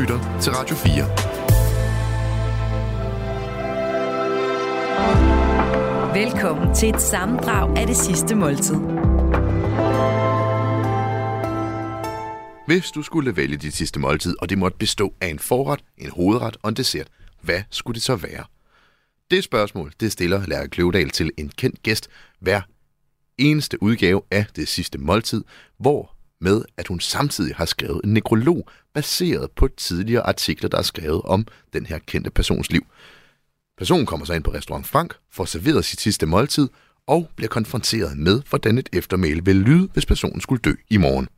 lytter til Radio 4. Velkommen til et sammendrag af det sidste måltid. Hvis du skulle vælge dit sidste måltid, og det måtte bestå af en forret, en hovedret og en dessert, hvad skulle det så være? Det spørgsmål, det stiller Lærke Kløvedal til en kendt gæst hver eneste udgave af det sidste måltid, hvor med at hun samtidig har skrevet en nekrolog baseret på tidligere artikler, der er skrevet om den her kendte persons liv. Personen kommer så ind på restaurant Frank, får serveret sit sidste måltid og bliver konfronteret med, hvordan et eftermæle vil lyde, hvis personen skulle dø i morgen.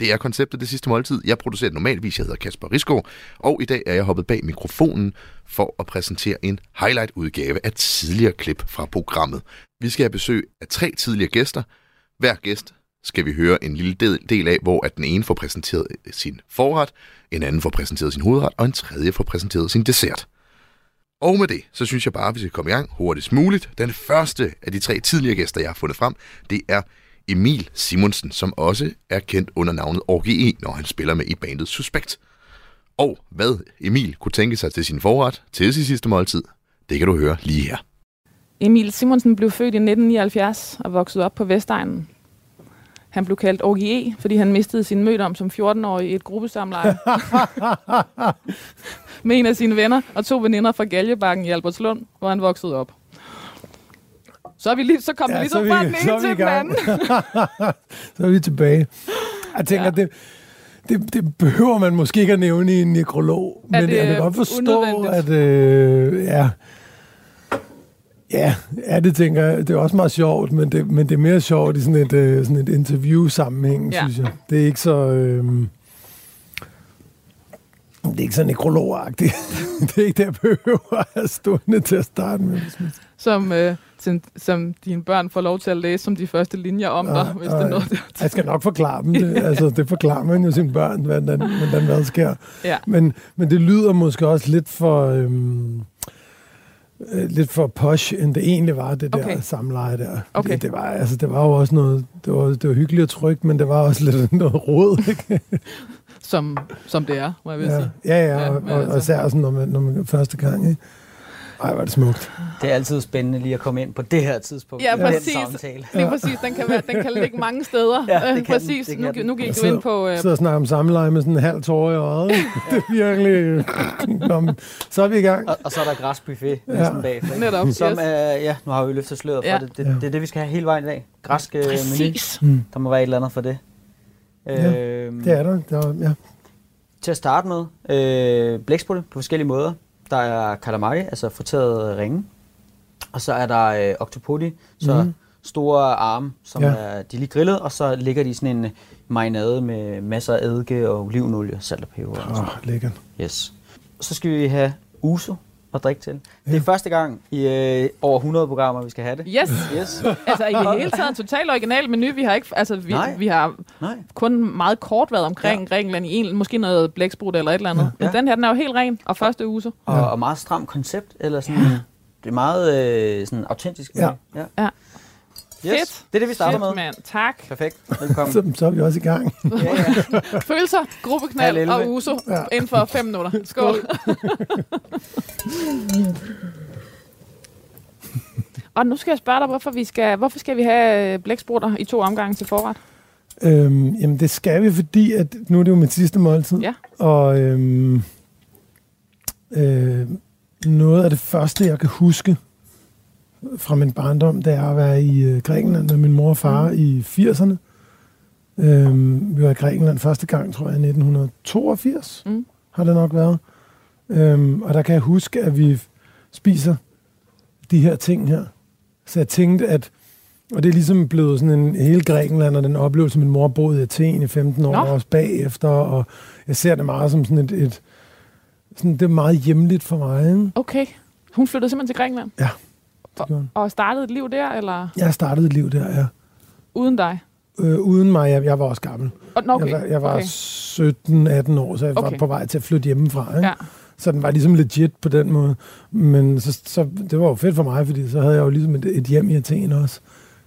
Det er konceptet Det Sidste Måltid. Jeg producerer normalvis, jeg hedder Kasper Risgaard, og i dag er jeg hoppet bag mikrofonen for at præsentere en highlight-udgave af tidligere klip fra programmet. Vi skal have besøg af tre tidligere gæster. Hver gæst skal vi høre en lille del af, hvor at den ene får præsenteret sin forret, en anden får præsenteret sin hovedret, og en tredje får præsenteret sin dessert. Og med det, så synes jeg bare, at vi skal komme i gang hurtigst muligt. Den første af de tre tidligere gæster, jeg har fundet frem, det er Emil Simonsen, som også er kendt under navnet OGE, e, når han spiller med i bandet Suspekt. Og hvad Emil kunne tænke sig til sin forret til sin sidste måltid, det kan du høre lige her. Emil Simonsen blev født i 1979 og voksede op på Vestegnen. Han blev kaldt OGE, fordi han mistede sin mødom som 14-årig i et gruppesamleje med en af sine venner og to veninder fra Galjebakken i Albertslund, hvor han voksede op. Så er vi lige, så kom ja, vi ligesom fra den ene til den anden. så er vi tilbage. Jeg tænker, ja. det, det, det behøver man måske ikke at nævne i en nekrolog, er men jeg kan godt forstå, at øh, ja, Ja, ja, det tænker jeg. Det er også meget sjovt, men det, men det er mere sjovt i sådan et, uh, sådan et interview-sammenhæng, ja. synes jeg. Det er ikke så... Øh, det er ikke så nekrologagtigt. det er ikke det, jeg behøver at stå til at starte med. Som, øh, som, som dine børn får lov til at læse som de første linjer om dig, hvis ja, det er noget, der Jeg skal nok forklare dem det. altså, det forklarer man jo sine børn, hvordan, hvordan hvad sker. Ja. Men, men det lyder måske også lidt for... Øhm, øh, lidt for posh, end det egentlig var, det der okay. samleje der. Okay. Det, det, var, altså, det var jo også noget, det var, det var hyggeligt og trygt, men det var også lidt noget råd, ikke? som, som det er, må jeg vil ja. sige. Ja, ja, ja og, og, altså. og især sådan, når man, når man første gang, ikke? Ej, var det smukt. Det er altid spændende lige at komme ind på det her tidspunkt. Ja, præcis. Den samtale. Lige præcis. Den kan, være, den kan ligge mange steder. Ja, det kan præcis. Den, det kan nu, nu gik du ind på... Uh... Sidder og snakker om samleje med sådan en halv tår i øjet. det er virkelig... Nå, så er vi i gang. Og, og så er der græsbuffet ja. næsten bag. Netop. Som, yes. uh, ja, nu har vi løftet sløret for ja. det. Det, ja. det. det er det, vi skal have hele vejen i dag. Græsk uh, menu. Mm. Der må være et eller andet for det. Ja, øh, det er der. der ja. Til at starte med, øh, blæksprutte på forskellige måder. Der er calamari, altså friteret ringe. Og så er der øh, octopodi, så mm. store arme, som ja. er, de er lige grillet, og så ligger de i sådan en marinade med masser af eddike og olivenolie, salt og peber. Åh, oh, lækkert. Yes. Så skal vi have uso at drikke til. Ja. Det er første gang i øh, over 100 programmer, vi skal have det. Yes. yes. altså i det hele taget en total original menu. Vi har ikke, altså vi, Nej. vi har Nej. kun meget kort været omkring ja. Grækenland i en, måske noget blæksprut eller et eller andet. Ja. Men den her, den er jo helt ren og første uge. Og, og meget stram koncept, eller sådan. Ja. Det er meget øh, sådan autentisk. Ja. ja. ja. Yes. Fedt. Det er det, vi starter Fedt, med. Tak. Perfekt. Velkommen. så, så er vi også i gang. ja, ja. Følelser, gruppeknald og uso ja. inden for fem minutter. Skål. og nu skal jeg spørge dig, hvorfor, vi skal, hvorfor skal vi have øh, blæksprutter i to omgange til forret? Øhm, jamen, det skal vi, fordi at nu er det jo mit sidste måltid. Ja. Og øhm, øh, noget af det første, jeg kan huske, fra min barndom, det er at være i øh, Grækenland med min mor og far mm. i 80'erne. Øhm, vi var i Grækenland første gang, tror jeg, i 1982, mm. har det nok været. Øhm, og der kan jeg huske, at vi spiser de her ting her. Så jeg tænkte, at og det er ligesom blevet sådan en hele Grækenland, og den oplevelse, min mor boede i Athen i 15 år, og også bagefter, og jeg ser det meget som sådan et, et sådan, det er meget hjemligt for mig. Ikke? Okay. Hun flyttede simpelthen til Grækenland? Ja. Og, og startede et liv der, eller? Jeg startede et liv der, ja. Uden dig? Øh, uden mig, jeg, jeg var også gammel. Okay. Jeg var, jeg var okay. 17-18 år, så jeg okay. var på vej til at flytte hjemmefra. Ikke? Ja. Så den var ligesom legit på den måde. Men så, så, det var jo fedt for mig, fordi så havde jeg jo ligesom et, et hjem i Athen også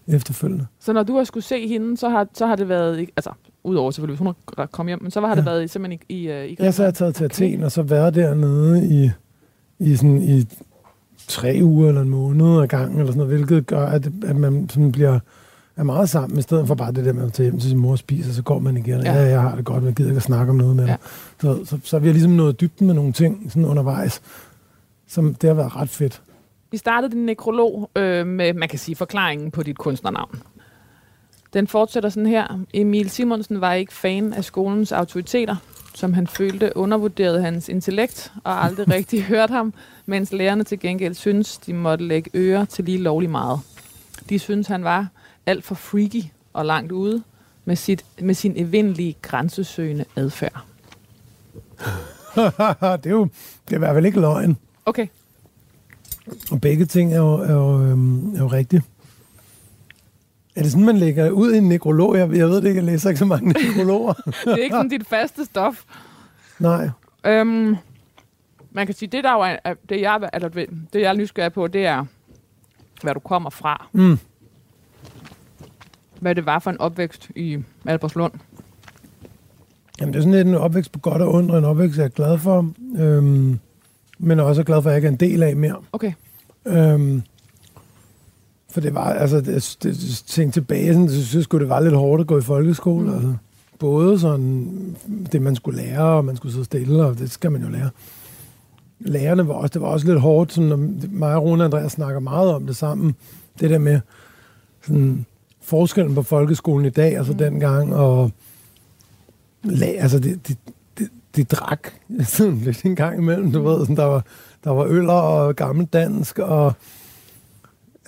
efterfølgende. Så når du har skulle se hende, så har, så har det været, altså udover selvfølgelig, hvis hun kom hjem, men så var ja. det været simpelthen i, i, i Ja, så har jeg taget til okay. Athen, og så været dernede i, i, sådan, i tre uger eller en måned ad gangen, eller sådan noget, hvilket gør, at, at man sådan bliver er meget sammen, i stedet for bare det der med at tage hjem til sin mor og spise, og så går man igen, ja. ja, jeg har det godt, men jeg gider ikke at snakke om noget med ja. Så, så, så, vi har ligesom nået dybden med nogle ting sådan undervejs, som det har været ret fedt. Vi startede din nekrolog øh, med, man kan sige, forklaringen på dit kunstnernavn. Den fortsætter sådan her. Emil Simonsen var ikke fan af skolens autoriteter, som han følte undervurderede hans intellekt og aldrig rigtig hørte ham, mens lærerne til gengæld synes, de måtte lægge øre til lige lovlig meget. De synes, han var alt for freaky og langt ude med, sit, med sin evindelige grænsesøgende adfærd. det er jo det er i hvert fald ikke løgn. Okay. Og begge ting er jo, er jo, øhm, er jo rigtige. Er det sådan, man lægger ud i en nekrolog? Jeg, jeg ved det ikke, jeg læser ikke så mange nekrologer. det er ikke sådan dit faste stof. Nej. Øhm, man kan sige, det der jo er, det jeg, eller det jeg er nysgerrig på, det er, hvad du kommer fra. Mm. Hvad det var for en opvækst i Albertslund. Jamen, det er sådan lidt en opvækst på godt og ondt, en opvækst, jeg er glad for. Øhm, men også er glad for, at jeg ikke er en del af mere. Okay. Øhm, for det var, altså, det, det, tænkte tilbage, sådan, så synes jeg det var lidt hårdt at gå i folkeskole. Mm. Altså, både sådan, det man skulle lære, og man skulle sidde stille, og det skal man jo lære. Lærerne var også, det var også lidt hårdt, sådan, når mig og Rune og Andreas snakker meget om det sammen. Det der med sådan, forskellen på folkeskolen i dag, altså mm. dengang, og altså, det, det, det, de drak sådan lidt en gang imellem, du ved, sådan, der var, der var øller og gammeldansk, og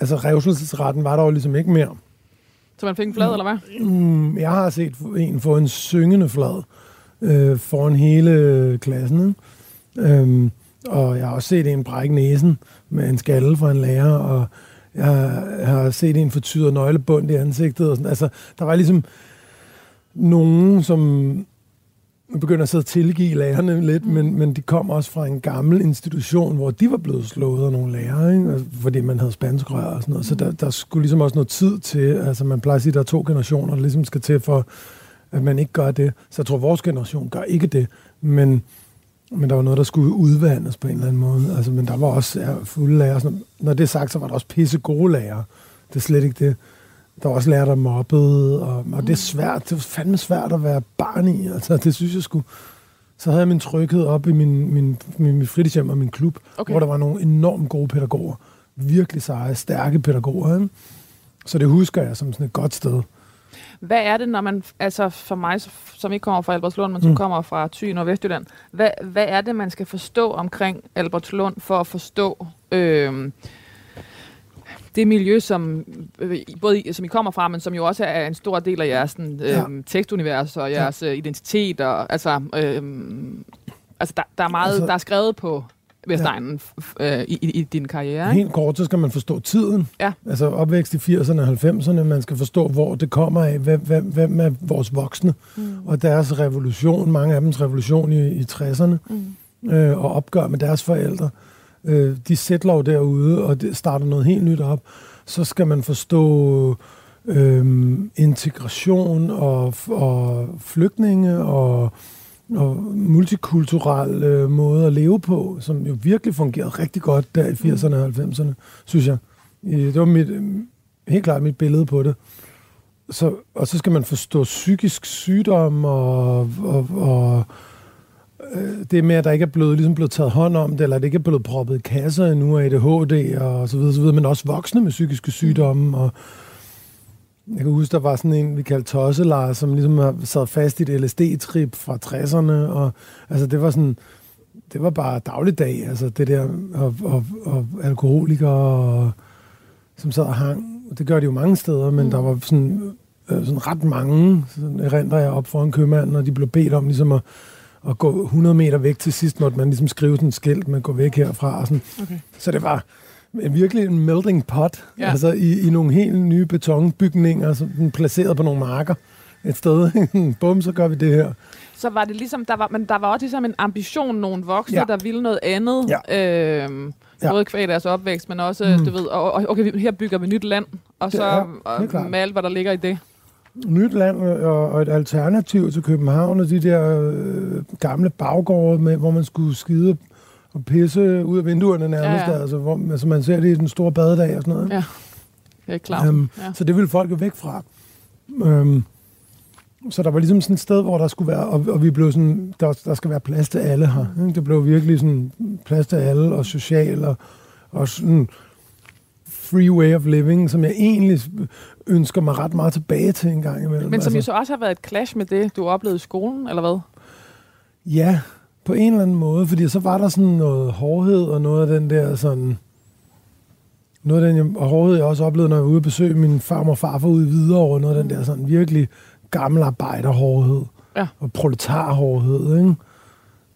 altså revselsesretten var der jo ligesom ikke mere. Så man fik en flad, mm. eller hvad? Mm, jeg har set en få en syngende flad øh, foran hele klassen. Øhm, og jeg har også set en brække næsen med en skalle fra en lærer, og jeg har set en fortyret nøglebund i ansigtet. Og sådan. Altså, der var ligesom nogen, som begynder at sidde og tilgive lærerne lidt, men, men de kom også fra en gammel institution, hvor de var blevet slået af nogle lærere, ikke? Altså, fordi man havde spanskrør og sådan noget. Så der, der skulle ligesom også noget tid til, altså man plejer at sige, at der er to generationer, der ligesom skal til for, at man ikke gør det. Så jeg tror, at vores generation gør ikke det, men, men der var noget, der skulle udvandes på en eller anden måde. Altså, men der var også ja, fulde lærere. Sådan, når det er sagt, så var der også pisse gode lærere. Det er slet ikke det. Der var også lærere, der mobbede, og, og det er svært. Det var fandme svært at være barn i. Altså, det synes jeg skulle... Så havde jeg min tryghed op i min, min, min, min fritidshjem og min klub, okay. hvor der var nogle enormt gode pædagoger. Virkelig seje, stærke pædagoger. Ikke? Så det husker jeg som sådan et godt sted. Hvad er det, når man, altså for mig, som ikke kommer fra Albertslund, men som mm. kommer fra Thy og Vestjylland, hvad, hvad er det, man skal forstå omkring Albertslund for at forstå øh, det miljø, som øh, både som I kommer fra, men som jo også er en stor del af jeres sådan, øh, ja. tekstunivers og jeres ja. Øh, identitet. Og, altså, øh, altså der, der er meget, altså, der er skrevet på Vestegnen ja. øh, i, i, din karriere. Ikke? Helt kort, så skal man forstå tiden. Ja. Altså opvækst i 80'erne og 90'erne. Man skal forstå, hvor det kommer af. Hvem, hvem, hvem er vores voksne? Mm. Og deres revolution, mange af dems revolution i, i 60'erne. Mm. Øh, og opgør med deres forældre øh, de sætter derude, og det starter noget helt nyt op, så skal man forstå øh, integration og, og flygtninge og, og multikulturel øh, måde at leve på, som jo virkelig fungerede rigtig godt der i 80'erne og 90'erne, synes jeg. Det var mit, øh, helt klart mit billede på det. Så, og så skal man forstå psykisk sygdom og, og, og øh, det med, at der ikke er blevet, ligesom blevet taget hånd om det, eller at det ikke er blevet proppet i kasser endnu af ADHD og så videre, så videre, men også voksne med psykiske sygdomme. Og jeg kan huske, der var sådan en, vi kaldte Tosselar, som ligesom har sad fast i et LSD-trip fra 60'erne, og altså det var sådan, det var bare dagligdag, altså det der, og, og, og alkoholikere, og, som sad og hang. Det gør de jo mange steder, men mm. der var sådan, øh, sådan ret mange, sådan erindrer jeg op foran købmanden, og de blev bedt om ligesom at at gå 100 meter væk til sidst, måtte man ligesom skrive sådan et skilt, man går væk herfra. Og sådan. Okay. Så det var virkelig en melting pot, ja. altså i, i nogle helt nye betonbygninger, sådan placeret på nogle marker et sted. Bum, så gør vi det her. Så var det ligesom, der var, men der var også ligesom en ambition, nogle voksne, ja. der ville noget andet. Ja. Øhm, ja. Både kvæg deres opvækst, men også, mm. du ved, og, okay, her bygger vi nyt land, og det så er, og, med alt, hvad der ligger i det. nyt land og, og et alternativ til København, og de der øh, gamle baggårde, med, hvor man skulle skide og pisse ud af vinduerne nærmest, Ja, ja. Altså, hvor, altså man ser det i den store badedag og sådan noget. Ja, jeg er klar. Øhm, ja. Så det ville folk jo væk fra. Øhm, så der var ligesom sådan et sted, hvor der skulle være, og, og vi blev sådan, der, der skal være plads til alle her. Ikke? Det blev virkelig sådan plads til alle, og social, og, og sådan free way of living, som jeg egentlig ønsker mig ret meget tilbage til en gang imellem. Men som altså, jo så også har været et clash med det, du oplevede i skolen, eller hvad? Ja, på en eller anden måde, fordi så var der sådan noget hårdhed, og noget af den der sådan... Noget af den og hårdhed, jeg også oplevede, når jeg var ude at besøge min farmor og farfar ude i Hvidovre, noget af den der sådan virkelig gammel arbejderhårdhed. Ja. Og proletarhårdhed, ikke?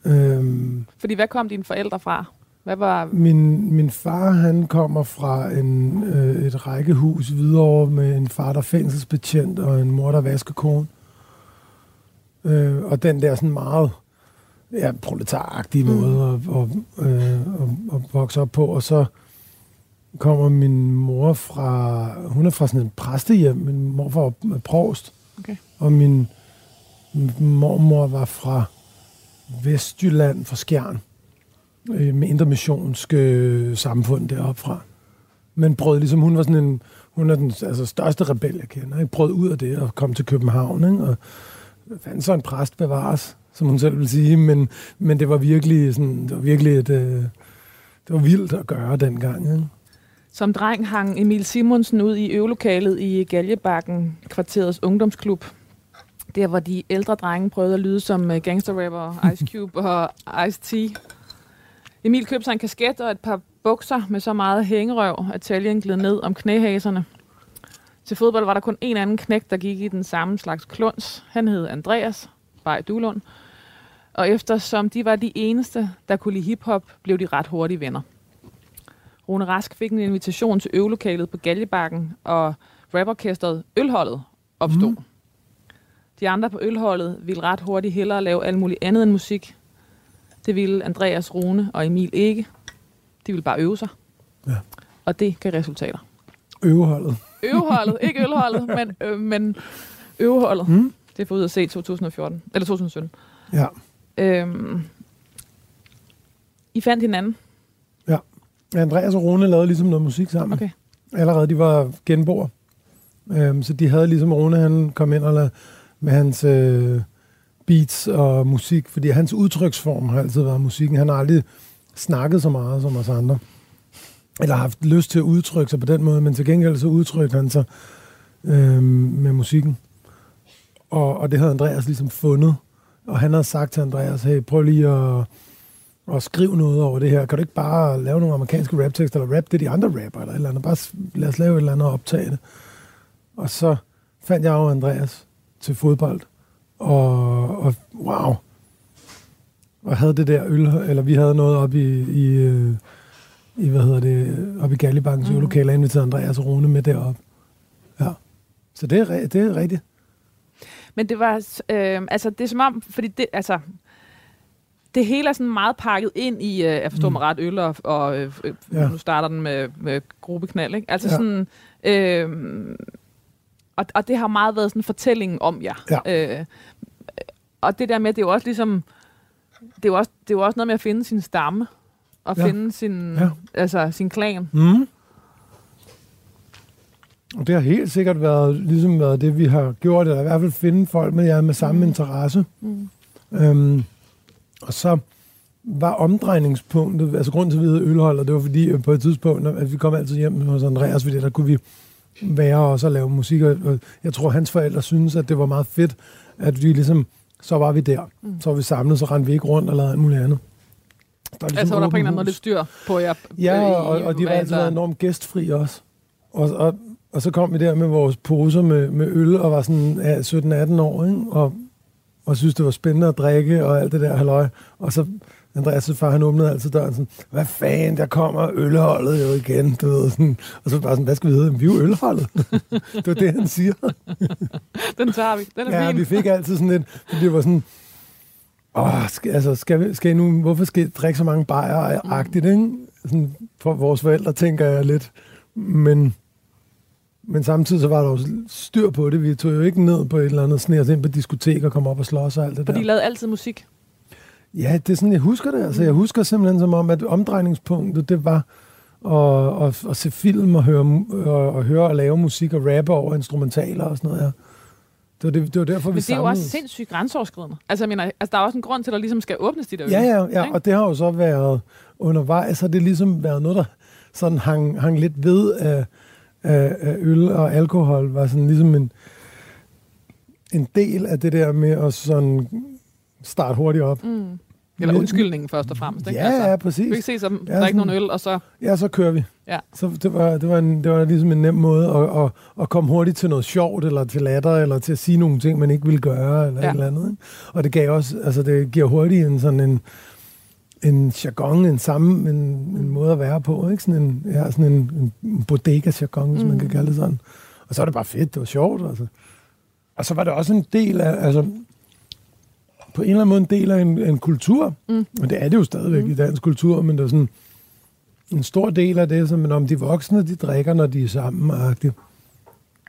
Øhm, Fordi hvad kom dine forældre fra? Hvad var... min, min far, han kommer fra en, øh, et rækkehus videre med en far, der er fængselsbetjent, og en mor, der er vaskekone. Øh, og den der sådan meget ja, proletaragtige Mm. måde at, og, øh, at, at vokse op på. Og så kommer min mor fra, hun er fra sådan en præstehjem, min mor var provst. Okay. Og min mormor var fra Vestjylland, fra Skjern øh, med intermissionsk øh, samfund deroppe fra. Men brød ligesom, hun var sådan en, hun er den altså, største rebel, jeg kender, ikke? brød ud af det og kom til København, ikke? og fandt så en præst bevares, som hun selv vil sige, men, men det var virkelig sådan, det var virkelig et, øh, det var vildt at gøre dengang, ikke? Som dreng hang Emil Simonsen ud i øvelokalet i Galjebakken, kvarterets ungdomsklub. Der, hvor de ældre drenge prøvede at lyde som øh, gangsterrapper Ice Cube og Ice-T. Emil købte sig en kasket og et par bukser med så meget hængerøv, at taljen gled ned om knæhaserne. Til fodbold var der kun en anden knæk, der gik i den samme slags kluns. Han hed Andreas Bay Duelund. Og eftersom de var de eneste, der kunne lide hiphop, blev de ret hurtige venner. Rune Rask fik en invitation til øvelokalet på Galjebakken, og raporkestret Ølholdet opstod. Mm. De andre på Ølholdet ville ret hurtigt hellere lave alt muligt andet end musik. Det ville Andreas, Rune og Emil ikke. De ville bare øve sig. Ja. Og det gav resultater. Øveholdet. Øveholdet, ikke ølholdet, men, øh, men øveholdet. Mm. Det er for ud at se i 2014, eller 2017. Ja. Øhm, I fandt hinanden. Andreas og Rune lavede ligesom noget musik sammen. Okay. Allerede, de var genboer. Øhm, så de havde ligesom Rune, han kom ind og lavede med hans øh, beats og musik, fordi hans udtryksform har altid været musikken. Han har aldrig snakket så meget som os andre. Eller haft lyst til at udtrykke sig på den måde, men til gengæld så udtrykte han sig øh, med musikken. Og, og det havde Andreas ligesom fundet. Og han havde sagt til Andreas, hey, prøv lige at, at skrive noget over det her. Kan du ikke bare lave nogle amerikanske raptekster, eller rap det de andre rapper, eller et eller andet. Bare lad os lave et eller andet og optage det. Og så fandt jeg jo Andreas til fodbold. Og, og wow. Og havde det der øl, eller vi havde noget op i, i, øh, i hvad hedder det, op i Gallibankens mm. øvelokale, og inviterede Andreas og Rune med derop. Ja. Så det er, det er rigtigt. Men det var, øh, altså det er som om, fordi det, altså, det hele er sådan meget pakket ind i, øh, jeg forstår mm. mig ret, øl og, og øh, øh, Ja. ja. nu starter den med, med gruppeknald, ikke? Altså Ja. sådan, øh, og, og det har meget været sådan fortællingen om jer. Ja. Øh, og det der med, det er jo også ligesom, det er jo også, det er jo også noget med at finde sin stamme, og Ja. finde sin, Ja. altså sin klan. Mm. Og det har helt sikkert været, ligesom været det, vi har gjort, eller i hvert fald finde folk med jer med samme mm. interesse. Mm. Øhm, og så var omdrejningspunktet, altså grunden til, at vi hed Ølhold, og det var fordi, øh, på et tidspunkt, at vi kom altid hjem hos Andreas, fordi der kunne vi være også og lave musik, og jeg tror, hans forældre synes, at det var meget fedt, at vi ligesom, så var vi der. Mm. Så var vi samlet, så rendte vi ikke rundt og lavede alt muligt andet. Der var Altså var der på en eller anden måde lidt styr på jer. Ja, og, og de var altid enormt gæstfri også. Og, og, og så kom vi der med vores poser med, med øl, og var sådan ja, 17-18 år, ikke? Og, og synes det var spændende at drikke, og alt det der halløj. Og så, Andreas' far, han åbnede altid døren sådan, hvad fanden, der kommer ølholdet jo igen, du ved, sådan. Og så bare sådan, hvad skal vi hedde? Vi er jo ølholdet. det var det, han siger. Den tager vi. Den er Ja, fin. vi fik altid sådan lidt, fordi det var sådan, åh, skal, altså, skal, vi, skal I nu, hvorfor skal I drikke så mange bajer agtigt ikke? Sådan, for vores forældre tænker jeg lidt, men, Men samtidig så var der jo styr på det. Vi tog jo ikke ned på et eller andet sne os ind på diskotek og kom op og slås og alt det For der. de lavede altid musik. Ja, det er sådan, jeg husker det. Altså, jeg husker simpelthen som om, at omdrejningspunktet, det var at, at, at se film og høre, og, og høre og lave musik og rappe over instrumentaler og sådan noget, ja. Det var, det, det var derfor, vi Men det er jo også sindssygt grænseoverskridende. Altså, jeg mener, altså, der er også en grund til, at der ligesom skal åbnes de der. Ja, ja, ja, Ikke? og det har jo så været undervejs, har det ligesom været noget, der sådan hang, hang lidt ved af, af, af øl og alkohol, var sådan ligesom en, en del af det der med at sådan starte hurtigt op. Mm. Eller undskyldningen først og fremmest. Ikke? Ja, altså, ja, præcis. kan ikke se Ja, ja, der er ikke nogen øl, og så... Ja, så kører vi. Ja. Så det var, det var, en, det var ligesom en nem måde at, at, at komme hurtigt til noget sjovt, eller til latter, eller til at sige nogle ting, man ikke ville gøre, eller Ja. ja. et eller andet. Ikke? Og det gav også, altså det giver hurtigt en sådan en, en jargon, en samme, en, en måde at være på, ikke? Sådan en, ja, sådan en, en bodega-jargon, hvis mm. man kan kalde det sådan. Og så er det bare fedt, det var sjovt, altså. Og så var det også en del af, altså, på en eller anden måde en del af en, en kultur, mm. og det er det jo stadigvæk mm. i dansk kultur, men det er sådan, en stor del af det, som om de voksne, de drikker, når de er sammen. -agtigt.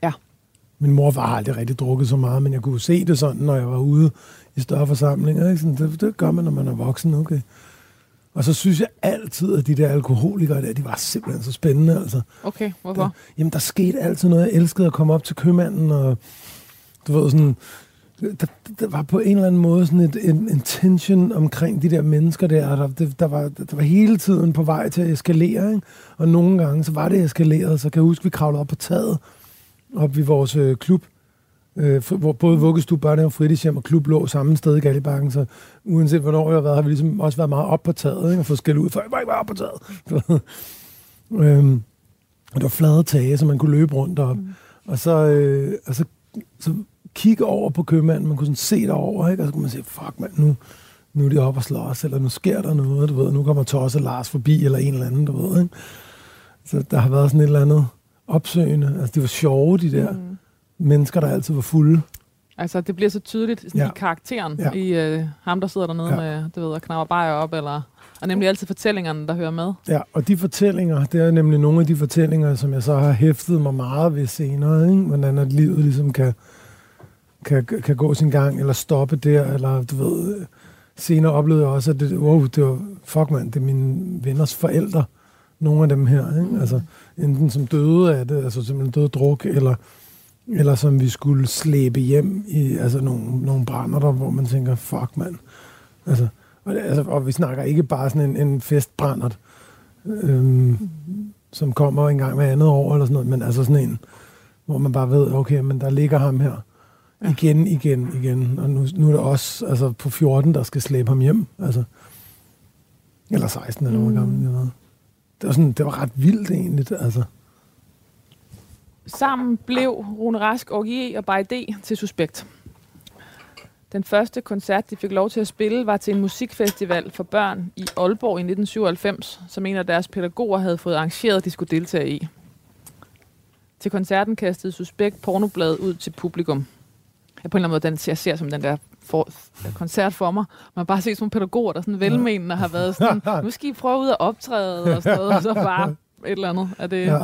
Ja. Min mor var aldrig rigtig drukket så meget, men jeg kunne se det sådan, når jeg var ude i større forsamlinger. Ikke? Sådan, det, det gør man, når man er voksen, okay. Og så synes jeg altid, at de der alkoholikere der, de var simpelthen så spændende, altså. Okay, hvorfor? Jamen, der skete altid noget. Jeg elskede at komme op til købmanden, og du ved, sådan... Der, der var på en eller anden måde sådan et, en, en tension omkring de der mennesker der. Der, det, der, var, der var hele tiden på vej til at eskalere, ikke? Og nogle gange, så var det eskaleret. Så kan jeg huske, vi kravlede op på taget, op i vores øh, klub, øh, hvor både vuggestue, børnehave, fritidshjem og klub lå samme sted i Gallibakken, så uanset hvornår jeg har været, har vi ligesom også været meget op på taget, ikke? og fået skæld ud, for jeg var ikke op på taget. øhm, og det var flade tage, så man kunne løbe rundt op. Mm. Og så, øh, og så, så kigge over på købmanden, man kunne sådan se derover, ikke? og så kunne man sige, fuck mand, nu, nu er de oppe og slås, eller nu sker der noget, du ved, nu kommer Tosse Lars forbi, eller en eller anden, du ved. Ikke? Så der har været sådan et eller andet opsøgende. Altså, de var sjove, de der mm. Mennesker, der altid var fulde. Altså, det bliver så tydeligt sådan Ja. i karakteren, Ja. i øh, ham, der sidder dernede Ja. med, du ved, og knapper bajer op, eller... Og nemlig altid fortællingerne, der hører med. Ja, og de fortællinger, det er nemlig nogle af de fortællinger, som jeg så har hæftet mig meget ved senere, ikke? hvordan at livet ligesom kan, kan, kan gå sin gang, eller stoppe der, eller du ved, senere oplevede jeg også, at det, wow, det var, fuck mand, det er mine venners forældre, nogle af dem her, ikke? altså enten som døde af det, altså simpelthen døde druk, eller, eller som vi skulle slæbe hjem i altså nogle, nogle brænder der, hvor man tænker, fuck mand, altså, og, det, altså, og vi snakker ikke bare sådan en, en festbrændert, øhm, som kommer en gang hver andet år, eller sådan noget, men altså sådan en, hvor man bare ved, okay, men der ligger ham her. Ja. Igen, igen, igen. Og nu, nu er det også altså, på 14, der skal slæbe ham hjem. Altså, eller 16, eller hvor Mm. gammel jeg var. Det var, sådan, det var ret vildt egentlig. Altså. Sammen blev Rune Rask, Orgie og By D til Suspekt. Den første koncert, de fik lov til at spille, var til en musikfestival for børn i Aalborg i 1997, som en af deres pædagoger havde fået arrangeret, de skulle deltage i. Til koncerten kastede Suspekt pornobladet ud til publikum. Jeg på en eller anden måde, den, jeg ser som den der for, koncert for mig. Man har bare set sådan nogle pædagoger, der sådan velmenende har været sådan, nu skal I prøve ud at optræde og sådan noget, og så bare et eller andet. Er det, Ja.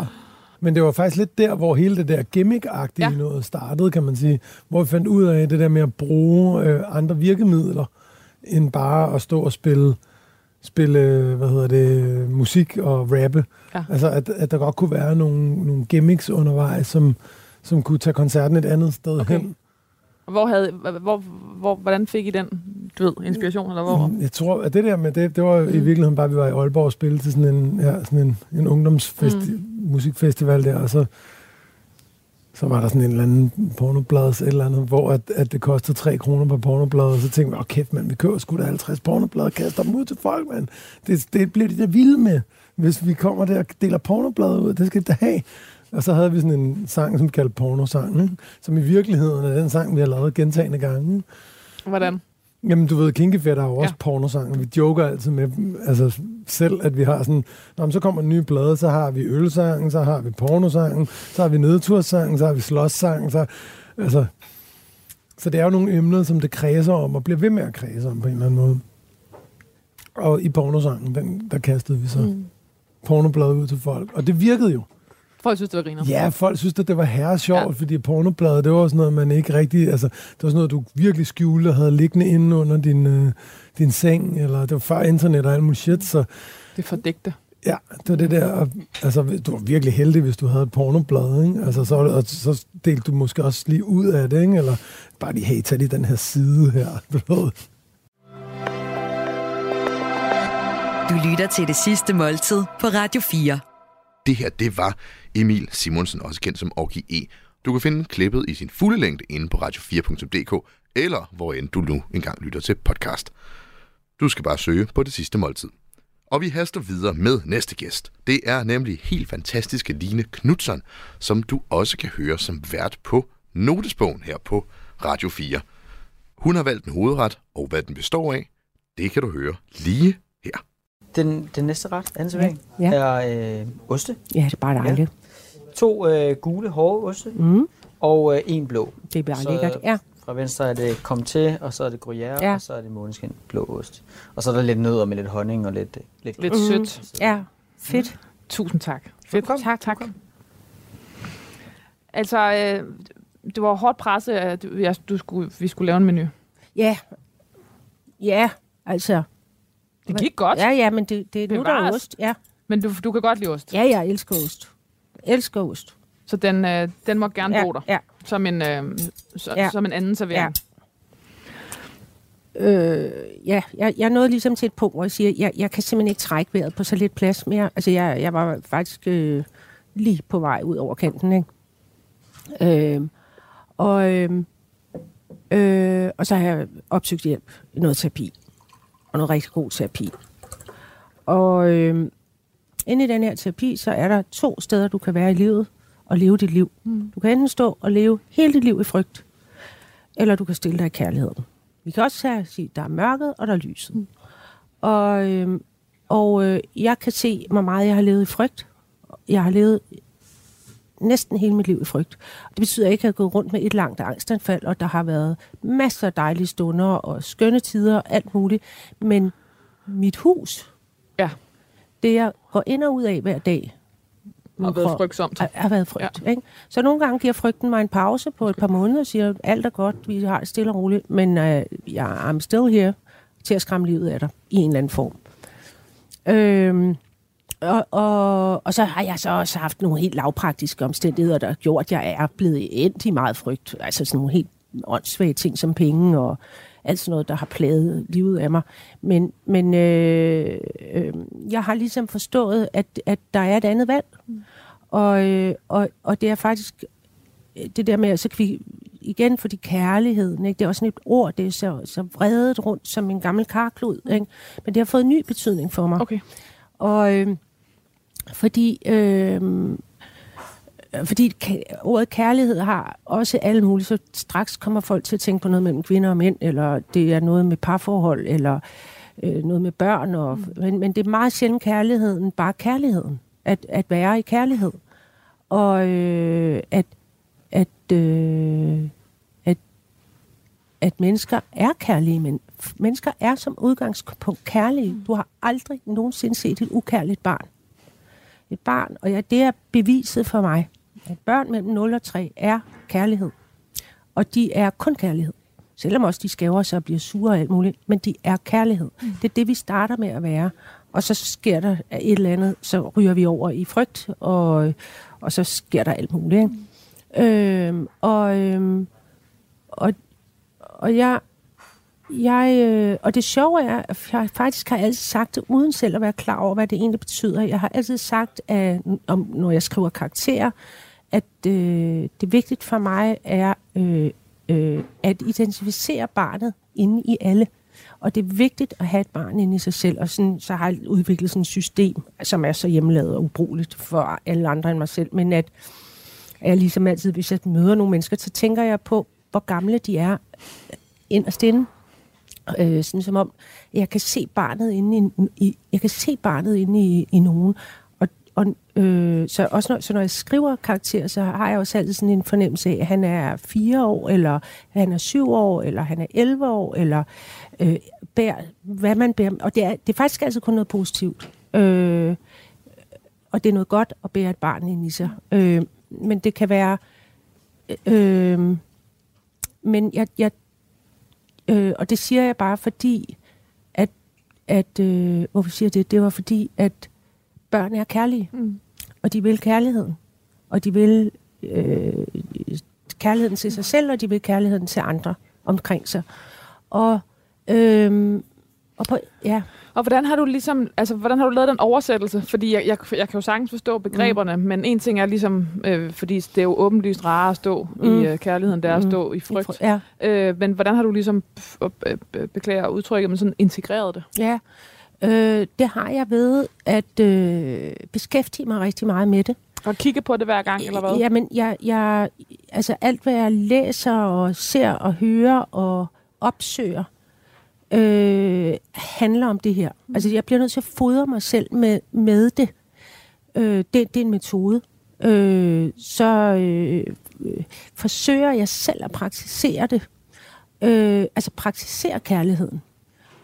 Men det var faktisk lidt der, hvor hele det der gimmick-agtige Ja. noget startede, kan man sige. Hvor vi fandt ud af det der med at bruge øh, andre virkemidler, end bare at stå og spille, spille hvad hedder det, musik og rappe. Ja. Altså, at, at der godt kunne være nogle, nogle gimmicks undervejs, som, som kunne tage koncerten et andet sted Okay. hen. Hvor havde, hvor, hvor, hvordan fik I den, du ved, inspiration, eller hvor? Jeg tror, at det der med det, det var mm. i virkeligheden bare, at vi var i Aalborg og spille til sådan en, ja, sådan en, en ungdomsfesti- mm musikfestival der, og så, så var der sådan en eller anden pornoblads et eller andet, hvor at, at det kostede 3 kroner per pornoblad, og så tænkte vi, åh kæft mand, vi køber sgu da 50 pornoblad og kaster dem ud til folk, mand. Det, det bliver de der vilde med, hvis vi kommer der og deler pornoblad ud, det skal de da have. Og så havde vi sådan en sang, som vi kaldte pornosangen, som i virkeligheden er den sang, vi har lavet gentagende gange. Hvordan? Jamen, du ved, Kinkefætter har jo også Ja. pornosang, og vi joker altid med altså selv, at vi har sådan, Nå, men så kommer en ny plade, så har vi ølsangen, så har vi pornosangen, så har vi nedtursangen, så har vi slåssangen, så, altså, så det er jo nogle emner, som det kredser om, og bliver ved med at kredse om på en eller anden måde. Og i pornosangen, den, der kastede vi så mm. pornobladet ud til folk, og det virkede jo. Folk synes, det var griner. Ja, folk synes, at det var herre sjovt, ja. fordi pornobladet, det var sådan noget, man ikke rigtig... Altså, det var sådan noget, du virkelig skjulte og havde liggende inde under din, øh, din seng, eller det var før internet og alt muligt shit, så... Det er fordægte. Ja, det var det der... Altså, du var virkelig heldig, hvis du havde et pornoblad, ikke? Altså, så, og så delte du måske også lige ud af det, ikke? Eller bare lige, hey, tag lige den her side her, du ved. Du lytter til det sidste måltid på Radio 4. Det her, det var Emil Simonsen, også kendt som Orki E. Du kan finde klippet i sin fulde længde inde på radio4.dk, eller hvor end du nu engang lytter til podcast. Du skal bare søge på det sidste måltid. Og vi haster videre med næste gæst. Det er nemlig helt fantastiske Line Knudsen, som du også kan høre som vært på Notesbogen her på Radio 4. Hun har valgt en hovedret, og hvad den består af, det kan du høre lige. Den, den næste ret, anden servering, Ja. er øh, oste. Ja, det er bare dejligt. To øh, gule, hårde oste, Mm. og øh, en blå. Det er bare Så- lækkert. Ja. Fra venstre er det kom til, og så er det gruyère, Ja. og så er det måneskin blå ost. Og så er der lidt nødder med lidt honning og lidt... øh, lidt, Lidt Mhm. sødt. ja, fedt. Tusind tak. Fedt. Velkommen. Tak, tak. Altså, øh, det var hårdt presset, at du, jeg, du skulle, vi skulle lave en menu. Ja. Ja, altså. Det gik godt, Ja, ja, men det, det, nu er der Bevares. ost. Ja. men du, du kan godt lide ost. ja, jeg elsker ost. Jeg elsker ost. Så den, øh, den må gerne Ja, bo der, ja. som, en, øh, så, Ja. som en anden servering. Øh, ja, jeg, jeg nåede ligesom til et punkt, hvor jeg siger, jeg, jeg kan simpelthen ikke trække vejret på så lidt plads mere. Altså, jeg, jeg var faktisk øh, lige på vej ud over kanten, ikke? Øh, og, øh, øh, og så har jeg opsøgt hjælp noget terapi. Og noget rigtig god terapi. Og øh, inde i den her terapi, så er der to steder, du kan være i livet og leve dit liv. Mm. Du kan enten stå og leve hele dit liv i frygt, eller du kan stille dig i kærligheden. Vi kan også sige, der er mørket, og der er lyset. Mm. Og, øh, og øh, jeg kan se, hvor meget jeg har levet i frygt. Jeg har levet næsten hele mit liv i frygt. Det betyder ikke, at jeg har gået rundt med et langt angstanfald, og der har været masser af dejlige stunder og skønne tider og alt muligt. Men mit hus, Ja. det jeg går ind og ud af hver dag, Og været for- frygtsomt. har, har været frygt. Ja. Ikke? Så nogle gange giver frygten mig en pause på et par måneder og siger, alt er godt, vi har det stille og roligt, men uh, jeg I'm still here til at skræmme livet af dig i en eller anden form. Øhm, og, og, og så har jeg så også haft nogle helt lavpraktiske omstændigheder, der har gjort, at jeg er blevet endt i meget frygt. Altså sådan nogle helt åndssvage ting som penge og alt sådan noget, der har plaget livet af mig. Men, men øh, øh, jeg har ligesom forstået, at, at der er et andet valg. Og, øh, og, og det er faktisk øh, det der med, at så kan vi igen, fordi kærligheden, ikke? det er også sådan et ord, det er så, så vredet rundt som en gammel karklud, ikke? men det har fået en ny betydning for mig. Okay. Og øh, fordi, øh, fordi ordet kærlighed har også alle mulige, så straks kommer folk til at tænke på noget mellem kvinder og mænd, eller det er noget med parforhold, eller øh, noget med børn. Og, mm. men, men det er meget sjældent kærligheden, bare kærligheden. At, at være i kærlighed. Og øh, at, at, øh, at, at mennesker er kærlige, men mennesker er som udgangspunkt kærlige. Du har aldrig nogensinde set et ukærligt barn. Et barn, og ja, det er beviset for mig, at børn mellem 0 og 3 er kærlighed. Og de er kun kærlighed. Selvom også de skæver sig og bliver sure og alt muligt, men de er kærlighed. Mm. Det er det, vi starter med at være. Og så sker der et eller andet, så ryger vi over i frygt, og, og så sker der alt muligt. Ikke? Mm. Øhm, og, øhm, og, og jeg, jeg, øh, og det sjove er, at jeg faktisk har altid sagt det, uden selv at være klar over, hvad det egentlig betyder. Jeg har altid sagt, at, om, når jeg skriver karakterer, at øh, det vigtigt for mig er øh, øh, at identificere barnet inde i alle. Og det er vigtigt at have et barn inde i sig selv, og sådan, så har jeg udviklet sådan et system, som er så hjemmelavet og ubrugeligt for alle andre end mig selv, men at jeg ligesom altid, hvis jeg møder nogle mennesker, så tænker jeg på, hvor gamle de er inderst inde. Øh, sådan som om, jeg kan se barnet inde i, i jeg kan se barnet inde i, i nogen. Og, og øh, så også når, så når jeg skriver karakterer, så har jeg også altid sådan en fornemmelse af, at han er fire år, eller han er syv år, eller han er 11 år, eller øh, bær, hvad man bærer. Og det er, det er faktisk altid kun noget positivt. Øh, og det er noget godt at bære et barn ind i sig. Øh, men det kan være... Øh, men jeg, jeg øh, og det siger jeg bare fordi, at, at øh, hvorfor siger det? Det var fordi, at børn er kærlige, Mm. og de vil kærligheden, og de vil øh, kærligheden til sig selv, og de vil kærligheden til andre omkring sig. Og, øh, og på, ja, Og hvordan har du ligesom, altså, hvordan har du lavet den oversættelse? Fordi jeg, jeg, jeg kan jo sagtens forstå begreberne, mm. men en ting er ligesom, øh, fordi det er jo åbenlyst rarere at stå mm. Mm. i øh, kærligheden, der er at Mm. stå i frygt. ja, Øh, men hvordan har du ligesom, øh, øh, beklager udtrykket, men sådan integreret det? ja. Øh, det har jeg ved at øh, beskæftige mig rigtig meget med det. Og kigge på det hver gang, eller hvad? Jamen, jeg, jeg, altså alt, hvad jeg læser og ser og hører og opsøger, øh, handler om det her. Altså, jeg bliver nødt til at fodre mig selv med, med det. Øh, det. Det er en metode. Øh, så øh, øh, forsøger jeg selv at praktisere det. Øh, altså, praktisere kærligheden.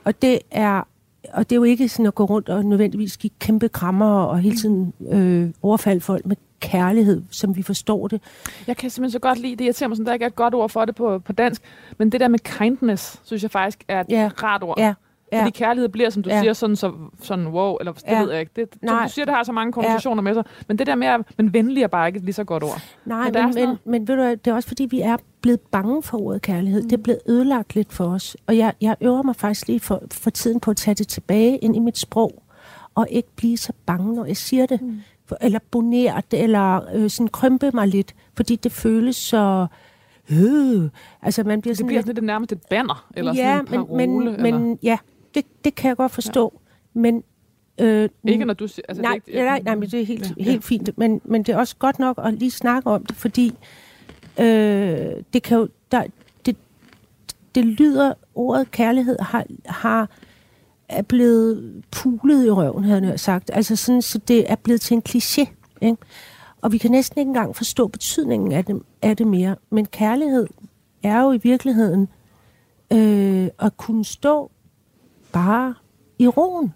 Og det er og det er jo ikke sådan at gå rundt og nødvendigvis give kæmpe krammer og hele tiden øh, overfalde folk med kærlighed, som vi forstår det. Jeg kan simpelthen så godt lide det. Jeg ser mig sådan, der ikke er et godt ord for det på, på dansk. Men det der med kindness, synes jeg faktisk er et Ja. rart ord. Ja, ja. Fordi kærlighed bliver, som du Ja. siger, sådan, så, sådan wow, eller det Ja. ved jeg ikke. Det, som Nej. du siger, det har så mange konnotationer med sig. Men det der med, at men venlig er bare ikke et lige så godt ord. Nej, Men men, men, men ved du det er også fordi, vi er blevet bange for ordet kærlighed. Mm. Det er blevet ødelagt lidt for os. Og jeg, jeg øver mig faktisk lige for, for tiden på at tage det tilbage ind i mit sprog, og ikke blive så bange, når jeg siger det. Mm. For, eller bonere det, eller øh, sådan krympe mig lidt, fordi det føles så... Øh, altså man bliver Det sådan bliver lidt sådan lidt nærmest et banner, eller ja, sådan en parole. men, men, eller... men ja, det, det kan jeg godt forstå. Ja. Men øh, Ikke når du siger... Altså, nej, det er ikke, nej, nej, men det er helt, Ja, helt fint. Men, men det er også godt nok at lige snakke om det, fordi øh, det kan jo, der, det, det lyder, ordet kærlighed har, har er blevet pulet i røven, havde jeg sagt. Altså sådan, så det er blevet til en kliché. Ikke? Og vi kan næsten ikke engang forstå betydningen af det, af det mere. Men kærlighed er jo i virkeligheden øh, at kunne stå bare i roen.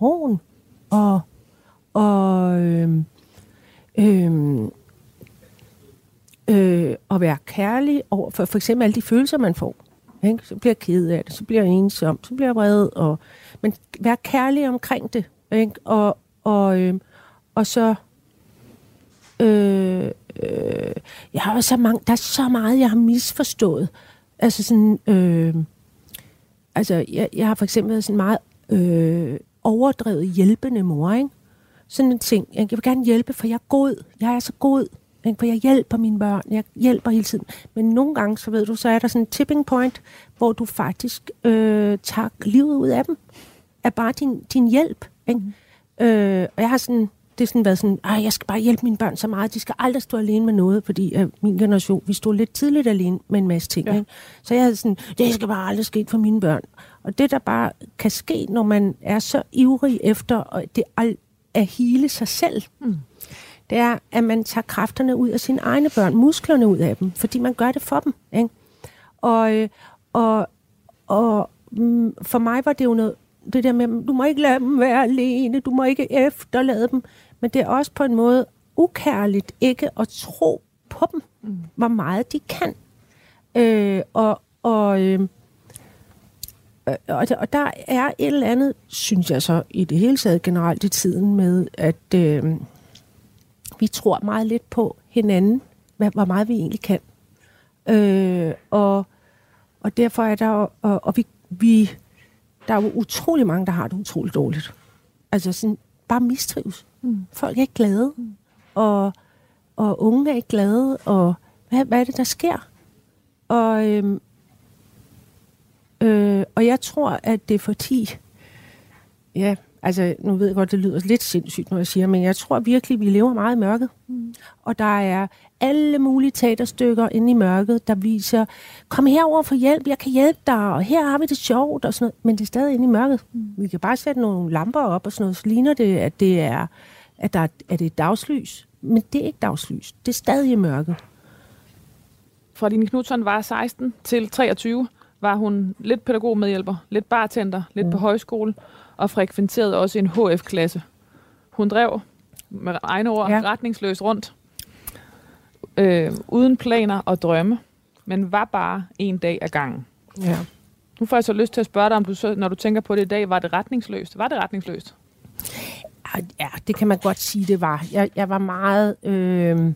Roen. Og, og øhm, øhm, øh, at være kærlig over for for eksempel alle de følelser, man får. Ikke? Så bliver jeg ked af det, så bliver jeg ensom, så bliver jeg vred. Og, men være kærlig omkring det. Ikke? Og, og, øh, og så... Øh, øh, jeg har så mange, der er så meget, jeg har misforstået. Altså sådan... Øh, altså, jeg, jeg har for eksempel været sådan meget øh, overdrevet hjælpende mor, ikke? Sådan en ting. Jeg vil gerne hjælpe, for jeg er god. Jeg er så god. Ikke? For jeg hjælper mine børn. Jeg hjælper hele tiden. Men nogle gange, så ved du, så er der sådan en tipping point, hvor du faktisk øh, tager livet ud af dem. Er bare din, din hjælp. Ikke? Mm. Øh, og jeg har sådan, det har sådan været sådan, Ej, jeg skal bare hjælpe mine børn så meget. De skal aldrig stå alene med noget, fordi øh, min generation, vi stod lidt tidligt alene med en masse ting. Ja. Ikke? Så jeg havde sådan, det skal bare aldrig ske for mine børn. Og det, der bare kan ske, når man er så ivrig efter og det al- at hele sig selv, mm. det er, at man tager kræfterne ud af sine egne børn, musklerne ud af dem, fordi man gør det for dem. Ikke? Og, øh, og, og mm, for mig var det jo noget, det der med, du må ikke lade dem være alene, du må ikke efterlade dem, men det er også på en måde ukærligt ikke at tro på dem, mm. hvor meget de kan. Øh, og, og, øh, øh, og, der, og der er et eller andet, synes jeg så, i det hele taget generelt i tiden med, at øh, vi tror meget lidt på hinanden, hvad, hvor meget vi egentlig kan. Øh, og, og derfor er der, og, og vi, vi, der er jo utrolig mange, der har det utroligt dårligt. Altså sådan, bare mistrives. Mm. Folk er ikke glade, mm. og, og unge er ikke glade, og hvad, hvad er det, der sker? Og, øhm, øh, og jeg tror, at det er fordi, ja, altså nu ved jeg godt, det lyder lidt sindssygt, når jeg siger, men jeg tror virkelig, vi lever meget i mørket. Mm. Og der er alle mulige teaterstykker inde i mørket, der viser, kom herover for hjælp, jeg kan hjælpe dig, og her har vi det sjovt, og sådan noget. Men det er stadig inde i mørket. Mm. Vi kan bare sætte nogle lamper op og sådan noget, så ligner det, at det er, at der er, at det er dagslys. Men det er ikke dagslys. Det er stadig i mørket. Fra din Knudsen var 16 til 23, var hun lidt pædagogmedhjælper, lidt bartender, lidt mm. på højskole, og frekventerede også en HF-klasse. Hun drev med egne ord, Ja. ja. retningsløs rundt. Øh, uden planer og drømme, men var bare en dag ad gangen. Ja. Nu får jeg så lyst til at spørge dig, om du så, når du tænker på det i dag, var det retningsløst? Var det retningsløst? Ja, det kan man godt sige, det var. Jeg, jeg var meget... Øh, Her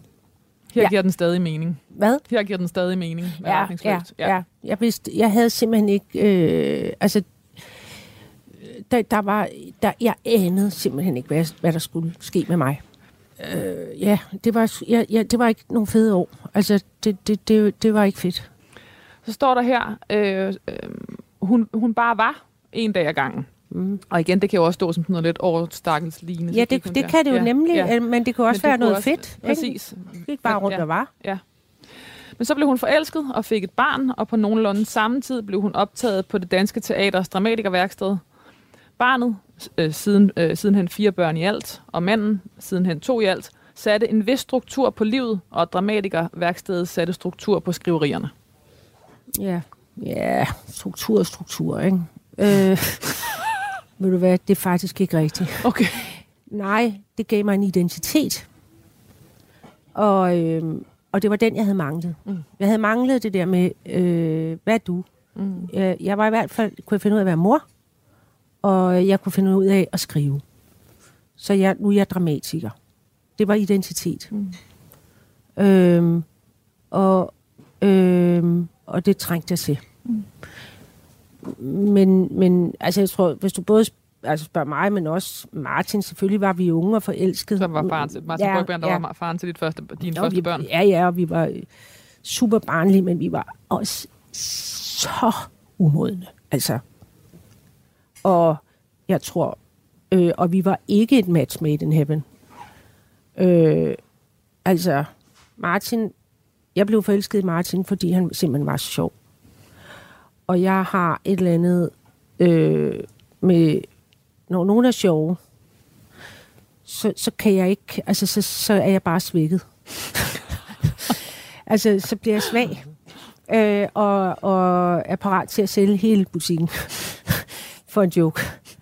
Ja. ja. giver den stadig mening. hvad? Her giver den stadig mening ja, ja, retningsløst. ja. Jeg vidste, jeg havde simpelthen ikke, øh, altså, der, der var, der, jeg anede simpelthen ikke, hvad, hvad der skulle ske med mig. Øh, ja, det var, ja, ja, det var ikke nogle fede år. Altså, det, det, det, det var ikke fedt. Så står der her, øh, øh, hun, hun bare var en dag ad gangen. Mm. Og igen, det kan jo også stå som sådan noget lidt overstakkels lignende. Ja, det, det kan det jo ja, nemlig, Ja. ja. men det kunne også Men være det noget også- fedt. Ikke? Præcis. Det gik bare rundt Ja. og var. Men så blev hun forelsket og fik et barn, og på nogenlunde samme tid blev hun optaget på det danske teaters dramatikerværksted. Barnet, øh, siden, øh, sidenhen fire børn i alt, og manden, sidenhen to i alt, satte en vis struktur på livet, og dramatikerværkstedet satte struktur på skriverierne. Ja, ja struktur og struktur, ikke? Øh, ved du hvad, det er faktisk ikke rigtigt. Okay. Nej, det gav mig en identitet. Og, øh, og det var den, jeg havde manglet. Mm. Jeg havde manglet det der med, øh, hvad er du? Mm. Jeg, jeg var i hvert fald, kunne jeg finde ud af at være mor, og jeg kunne finde ud af at skrive. Så jeg, nu er jeg dramatiker. Det var identitet. Mm. Øhm, og, øhm, og det trængte jeg til. Mm. Men, men altså, jeg tror, hvis du både altså spørger mig, men også Martin, selvfølgelig var vi unge og forelskede. Som var faren til, Martin Ja, Brygman, der ja. var faren til dit første, dine Og første vi, børn. Ja, ja, og vi var super barnlige, men vi var også så umodne. Altså. Og jeg tror, øh, og vi var ikke et match made in heaven. Øh, altså, Martin, jeg blev forelsket i Martin, fordi han simpelthen var så sjov. Og jeg har et eller andet øh, med, når nogen er sjove, så, så kan jeg ikke, altså så, så er jeg bare svækket. altså, så bliver jeg svag, øh, og, og er parat til at sælge hele butikken for en joke.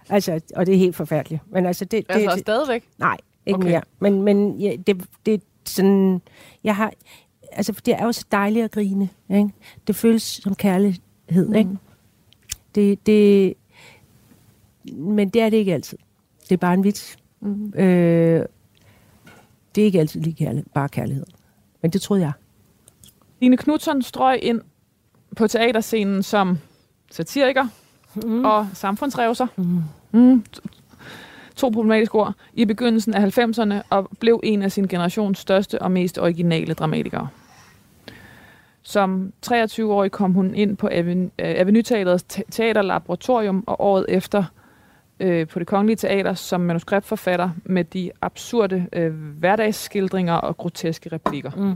Altså, og det er helt forfærdeligt. Men altså, det, det, Altså det stadigvæk? nej, ikke Okay. mere. Men, men ja, det, det er sådan, jeg har, altså, det er jo så dejligt at grine, ikke? Det føles som kærlighed, mm. ikke? Det, det, men det er det ikke altid. Det er bare en vits. Mm. Øh, det er ikke altid lige kærlighed, bare kærlighed. Men det troede jeg. Line Knudsen strøg ind på teaterscenen som satiriker mm. og samfundsrevser. Mm. Mm. To- problematiske ord. I begyndelsen af 90'erne og blev en af sin generations største og mest originale dramatikere. Som 23-årig kom hun ind på Aven- øh, Avenue Teaterets te- teaterlaboratorium, og året efter øh, på det Kongelige Teater som manuskriptforfatter med de absurde øh, hverdagsskildringer og groteske replikker. Mm.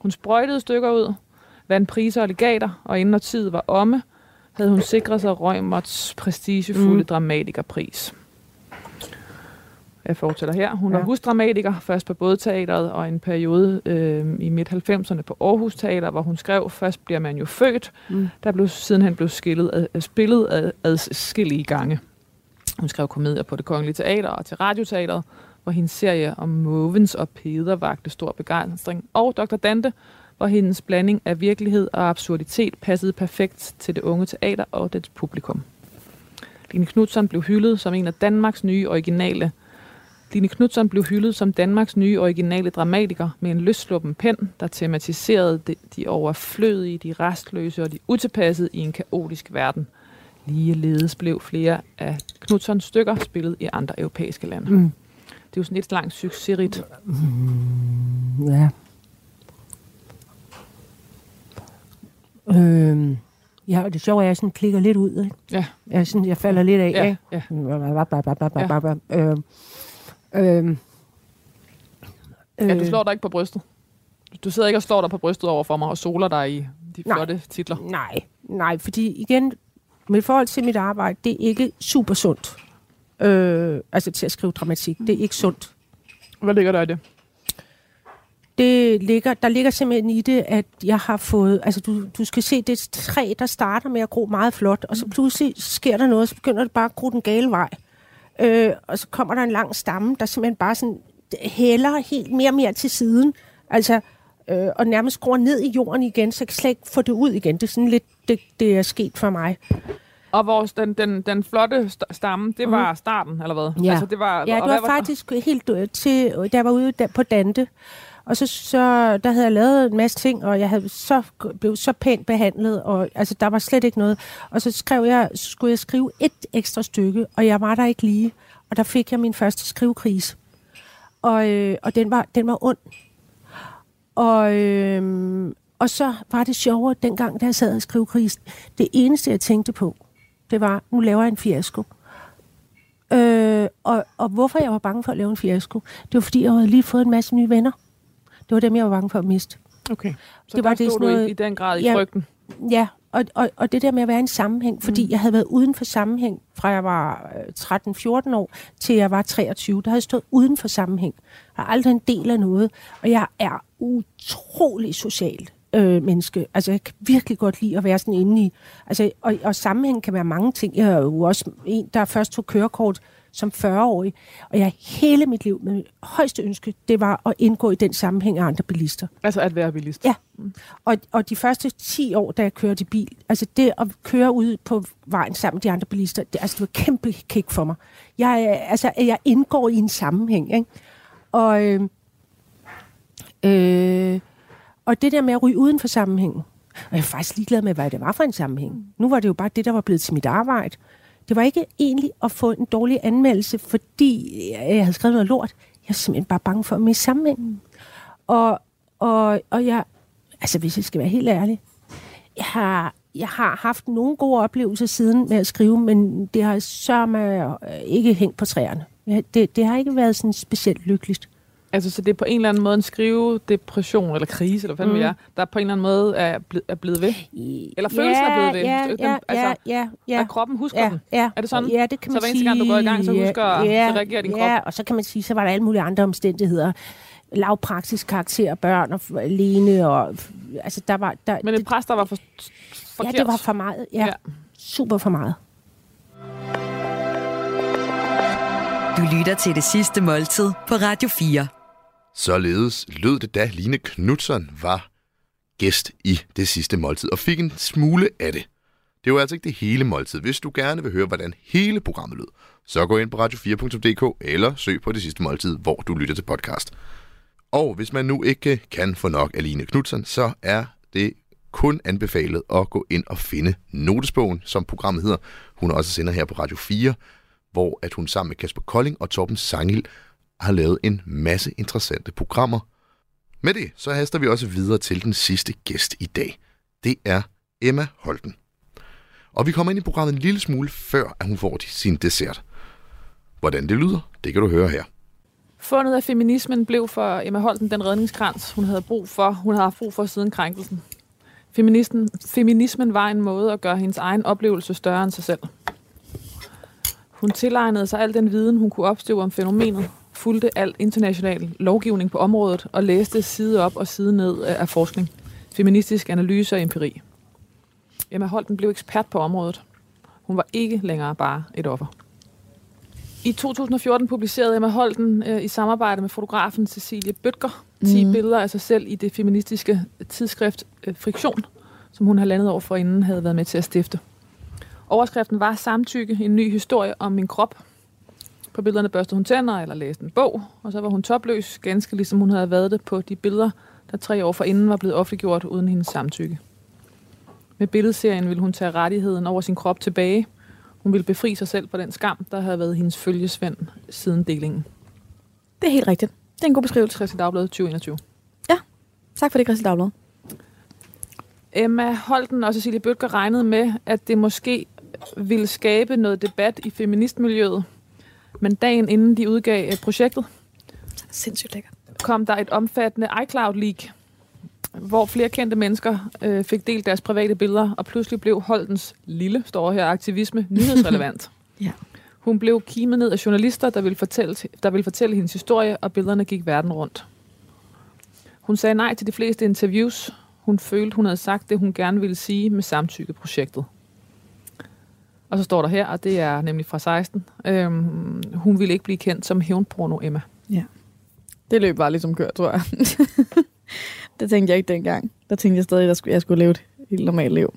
Hun sprøjtede stykker ud, vandt priser og legater, og inden når tid var omme, havde hun sikret sig Rømerts prestigefulde mm. dramatikerpris. Jeg fortæller her. Hun ja. Var husdramatiker, først på Bådteateret, og en periode øh, i midt-90'erne på Aarhus Teater, hvor hun skrev, først bliver man jo født, Mm. der blev sidenhen blev skillet, ad, spillet ad, adskillige gange. Hun skrev komedier på det Kongelige Teater og til Radioteateret, hvor hendes serie om Måvens og Peder vagte stor begejstring. Og Dr. Dante, hvor hendes blanding af virkelighed og absurditet passede perfekt til det unge teater og dets publikum. Line Knudsen blev hyldet som en af Danmarks nye originale Line Knudsen blev hyldet som Danmarks nye originale dramatiker med en løssluppen pen, der tematiserede de, overflødige, de restløse og de utilpassede i en kaotisk verden. Ligeledes blev flere af Knudsons stykker spillet i andre europæiske lande. Mm. Det er jo sådan et langt succesrigt. Ja. Øhm, ja, og det sjove er, at jeg sådan klikker lidt ud. Ikke? Ja. Jeg, sådan, jeg falder lidt af. Ja, ikke? ja. Øhm, øhm, ja, du øh, slår dig ikke på brystet. Du sidder ikke og slår dig på brystet over for mig og soler dig i de Nej. flotte titler. Nej, nej, fordi igen, med forhold til mit arbejde, det er ikke super sundt. Øh, altså til at skrive dramatik. Det er ikke sundt. Hvad ligger der i det? Det ligger, der ligger simpelthen i det, at jeg har fået... Altså, du, du skal se, det et træ, der starter med at gro meget flot, og så pludselig sker der noget, så begynder det bare at gro den gale vej. Øh, og så kommer der en lang stamme, der simpelthen bare sådan hælder helt mere og mere til siden. Altså, øh, og nærmest går ned i jorden igen, så jeg kan slet ikke få det ud igen. Det er sådan lidt, det, det er sket for mig. Og vores, den, den, den flotte st- stamme, det var starten, eller hvad? Mhm. Ja. Altså, det var, Ja, det hvad var faktisk helt øh, til, da jeg var ude på Dante. Og så, så der havde jeg lavet en masse ting, og jeg havde så, blev så pænt behandlet, og altså, der var slet ikke noget. Og så skrev jeg, så skulle jeg skrive et ekstra stykke, og jeg var der ikke lige. Og der fik jeg min første skrivekrise. Og, øh, og den, var, den var ond. Og, øh, og så var det sjovere dengang, da jeg sad og skrev krisen. Det eneste, jeg tænkte på, det var, nu laver jeg en fiasko. Øh, og, og hvorfor jeg var bange for at lave en fiasko, det var fordi, jeg havde lige fået en masse nye venner. Det var dem, jeg var bange for at miste. Okay. Så Det var det sådan noget- i, i den grad i Ja. frygten. Ja, og, og, og det der med at være i en sammenhæng, fordi Mm. jeg havde været uden for sammenhæng, fra jeg var øh, 13-14 år til jeg var 23. Der havde jeg stået uden for sammenhæng. Jeg er aldrig en del af noget, og jeg er utrolig social øh, menneske. Altså, jeg kan virkelig godt lide at være sådan inde i... Altså, og, og sammenhæng kan være mange ting. Jeg er jo også en, der først tog kørekort som 40-årig, og jeg hele mit liv med højeste ønske, det var at indgå i den sammenhæng af andre bilister. Altså at være bilist. Ja. Og, og de første 10 år, da jeg kørte i bil, altså det at køre ud på vejen sammen med de andre bilister, det, altså det var kæmpe kick for mig. Jeg, altså, jeg indgår i en sammenhæng, ikke? Og, øh, øh, og det der med at ryge uden for sammenhængen, og jeg er faktisk ligeglad med, hvad det var for en sammenhæng. Nu var det jo bare det, der var blevet til mit arbejde. Det var ikke egentlig at få en dårlig anmeldelse, fordi øh, jeg havde skrevet noget lort. Jeg er simpelthen bare bange for at miste sammenhængen. Og, og, og jeg, altså hvis jeg skal være helt ærlig, jeg har, jeg har haft nogle gode oplevelser siden med at skrive, men det har sørme øh, ikke hængt på træerne. Det, det har ikke været sådan specielt lykkeligt. Altså, så det er på en eller anden måde en skrive depression eller krise, eller hvad mm. Er, der på en eller anden måde er, ble, er blevet ved. Eller følelsen er blevet ved. Ja, Den- ja, altså, ja, ja, ja. At kroppen husker ja, den. ja. Er det sådan? Ja, det kan Så man hver eneste gang, du går i gang, så sige, husker- så reagerer din Ja, krop? og så kan man sige, så var der alle mulige andre omstændigheder. Lavpraktisk karakter, børn og alene, og altså der var... Der, Men en præst, der var for, forkert. ja, det var for meget. Ja, Ja. ja. super for meget. Du lytter til det sidste måltid på Radio 4. Således lød det, da Line Knudsen var gæst i det sidste måltid og fik en smule af det. Det var altså ikke det hele måltid. Hvis du gerne vil høre, hvordan hele programmet lød, så gå ind på radio4.dk eller søg på det sidste måltid, hvor du lytter til podcast. Og hvis man nu ikke kan få nok af Line Knudsen, så er det kun anbefalet at gå ind og finde Notesbogen, som programmet hedder. Hun også sender her på Radio 4, hvor at hun sammen med Kasper Kolding og Torben Sangil har lavet en masse interessante programmer. Med det, så haster vi også videre til den sidste gæst i dag. Det er Emma Holten. Og vi kommer ind i programmet en lille smule før, at hun får sin dessert. Hvordan det lyder, det kan du høre her. Fundet af feminismen blev for Emma Holten den redningskrans, hun havde brug for. Hun havde haft brug for siden krænkelsen. Feministen, feminismen var en måde at gøre hendes egen oplevelse større end sig selv. Hun tilegnede sig al den viden, hun kunne opstøve om fænomenet, fulgte al international lovgivning på området og læste side op og side ned af forskning, feministisk analyse og empiri. Emma Holten blev ekspert på området. Hun var ikke længere bare et offer. I 2014 publicerede Emma Holten øh, i samarbejde med fotografen Cecilie Bøtger 10 mm. billeder af sig selv i det feministiske tidsskrift øh, Friktion, som hun halvandet år forinden havde været med til at stifte. Overskriften var Samtykke, en ny historie om min krop. På billederne børste hun tænder eller læste en bog, og så var hun topløs, ganske ligesom hun havde været det på de billeder, der tre år forinden var blevet offentliggjort uden hendes samtykke. Med billedserien ville hun tage rettigheden over sin krop tilbage. Hun ville befri sig selv fra den skam, der havde været hendes følgesvend siden delingen. Det er helt rigtigt. Det er en god beskrivelse. Kristelig Dagblad 2021. Tak for det, Christian Dagblad. Emma Holten og Cecilie Bøtger regnede med, at det måske ville skabe noget debat i feministmiljøet. Men dagen inden de udgav øh, projektet, Sindssygt lækkert. kom der et omfattende iCloud-leak, hvor flere kendte mennesker øh, fik delt deres private billeder, og pludselig blev Holtens lille, står her, aktivisme nyhedsrelevant. Ja. Hun blev kimet ned af journalister, der ville, fortælle, der ville fortælle hendes historie, og billederne gik verden rundt. Hun sagde nej til de fleste interviews. Hun følte, hun havde sagt det, hun gerne ville sige med samtykkeprojektet. Og så står der her, og det er nemlig fra 16. Øhm, hun ville ikke blive kendt som hævnporno Emma. Det løb bare ligesom kørt, tror jeg. det tænkte jeg ikke dengang. Der tænkte jeg stadig, at jeg skulle, leve et helt normalt liv.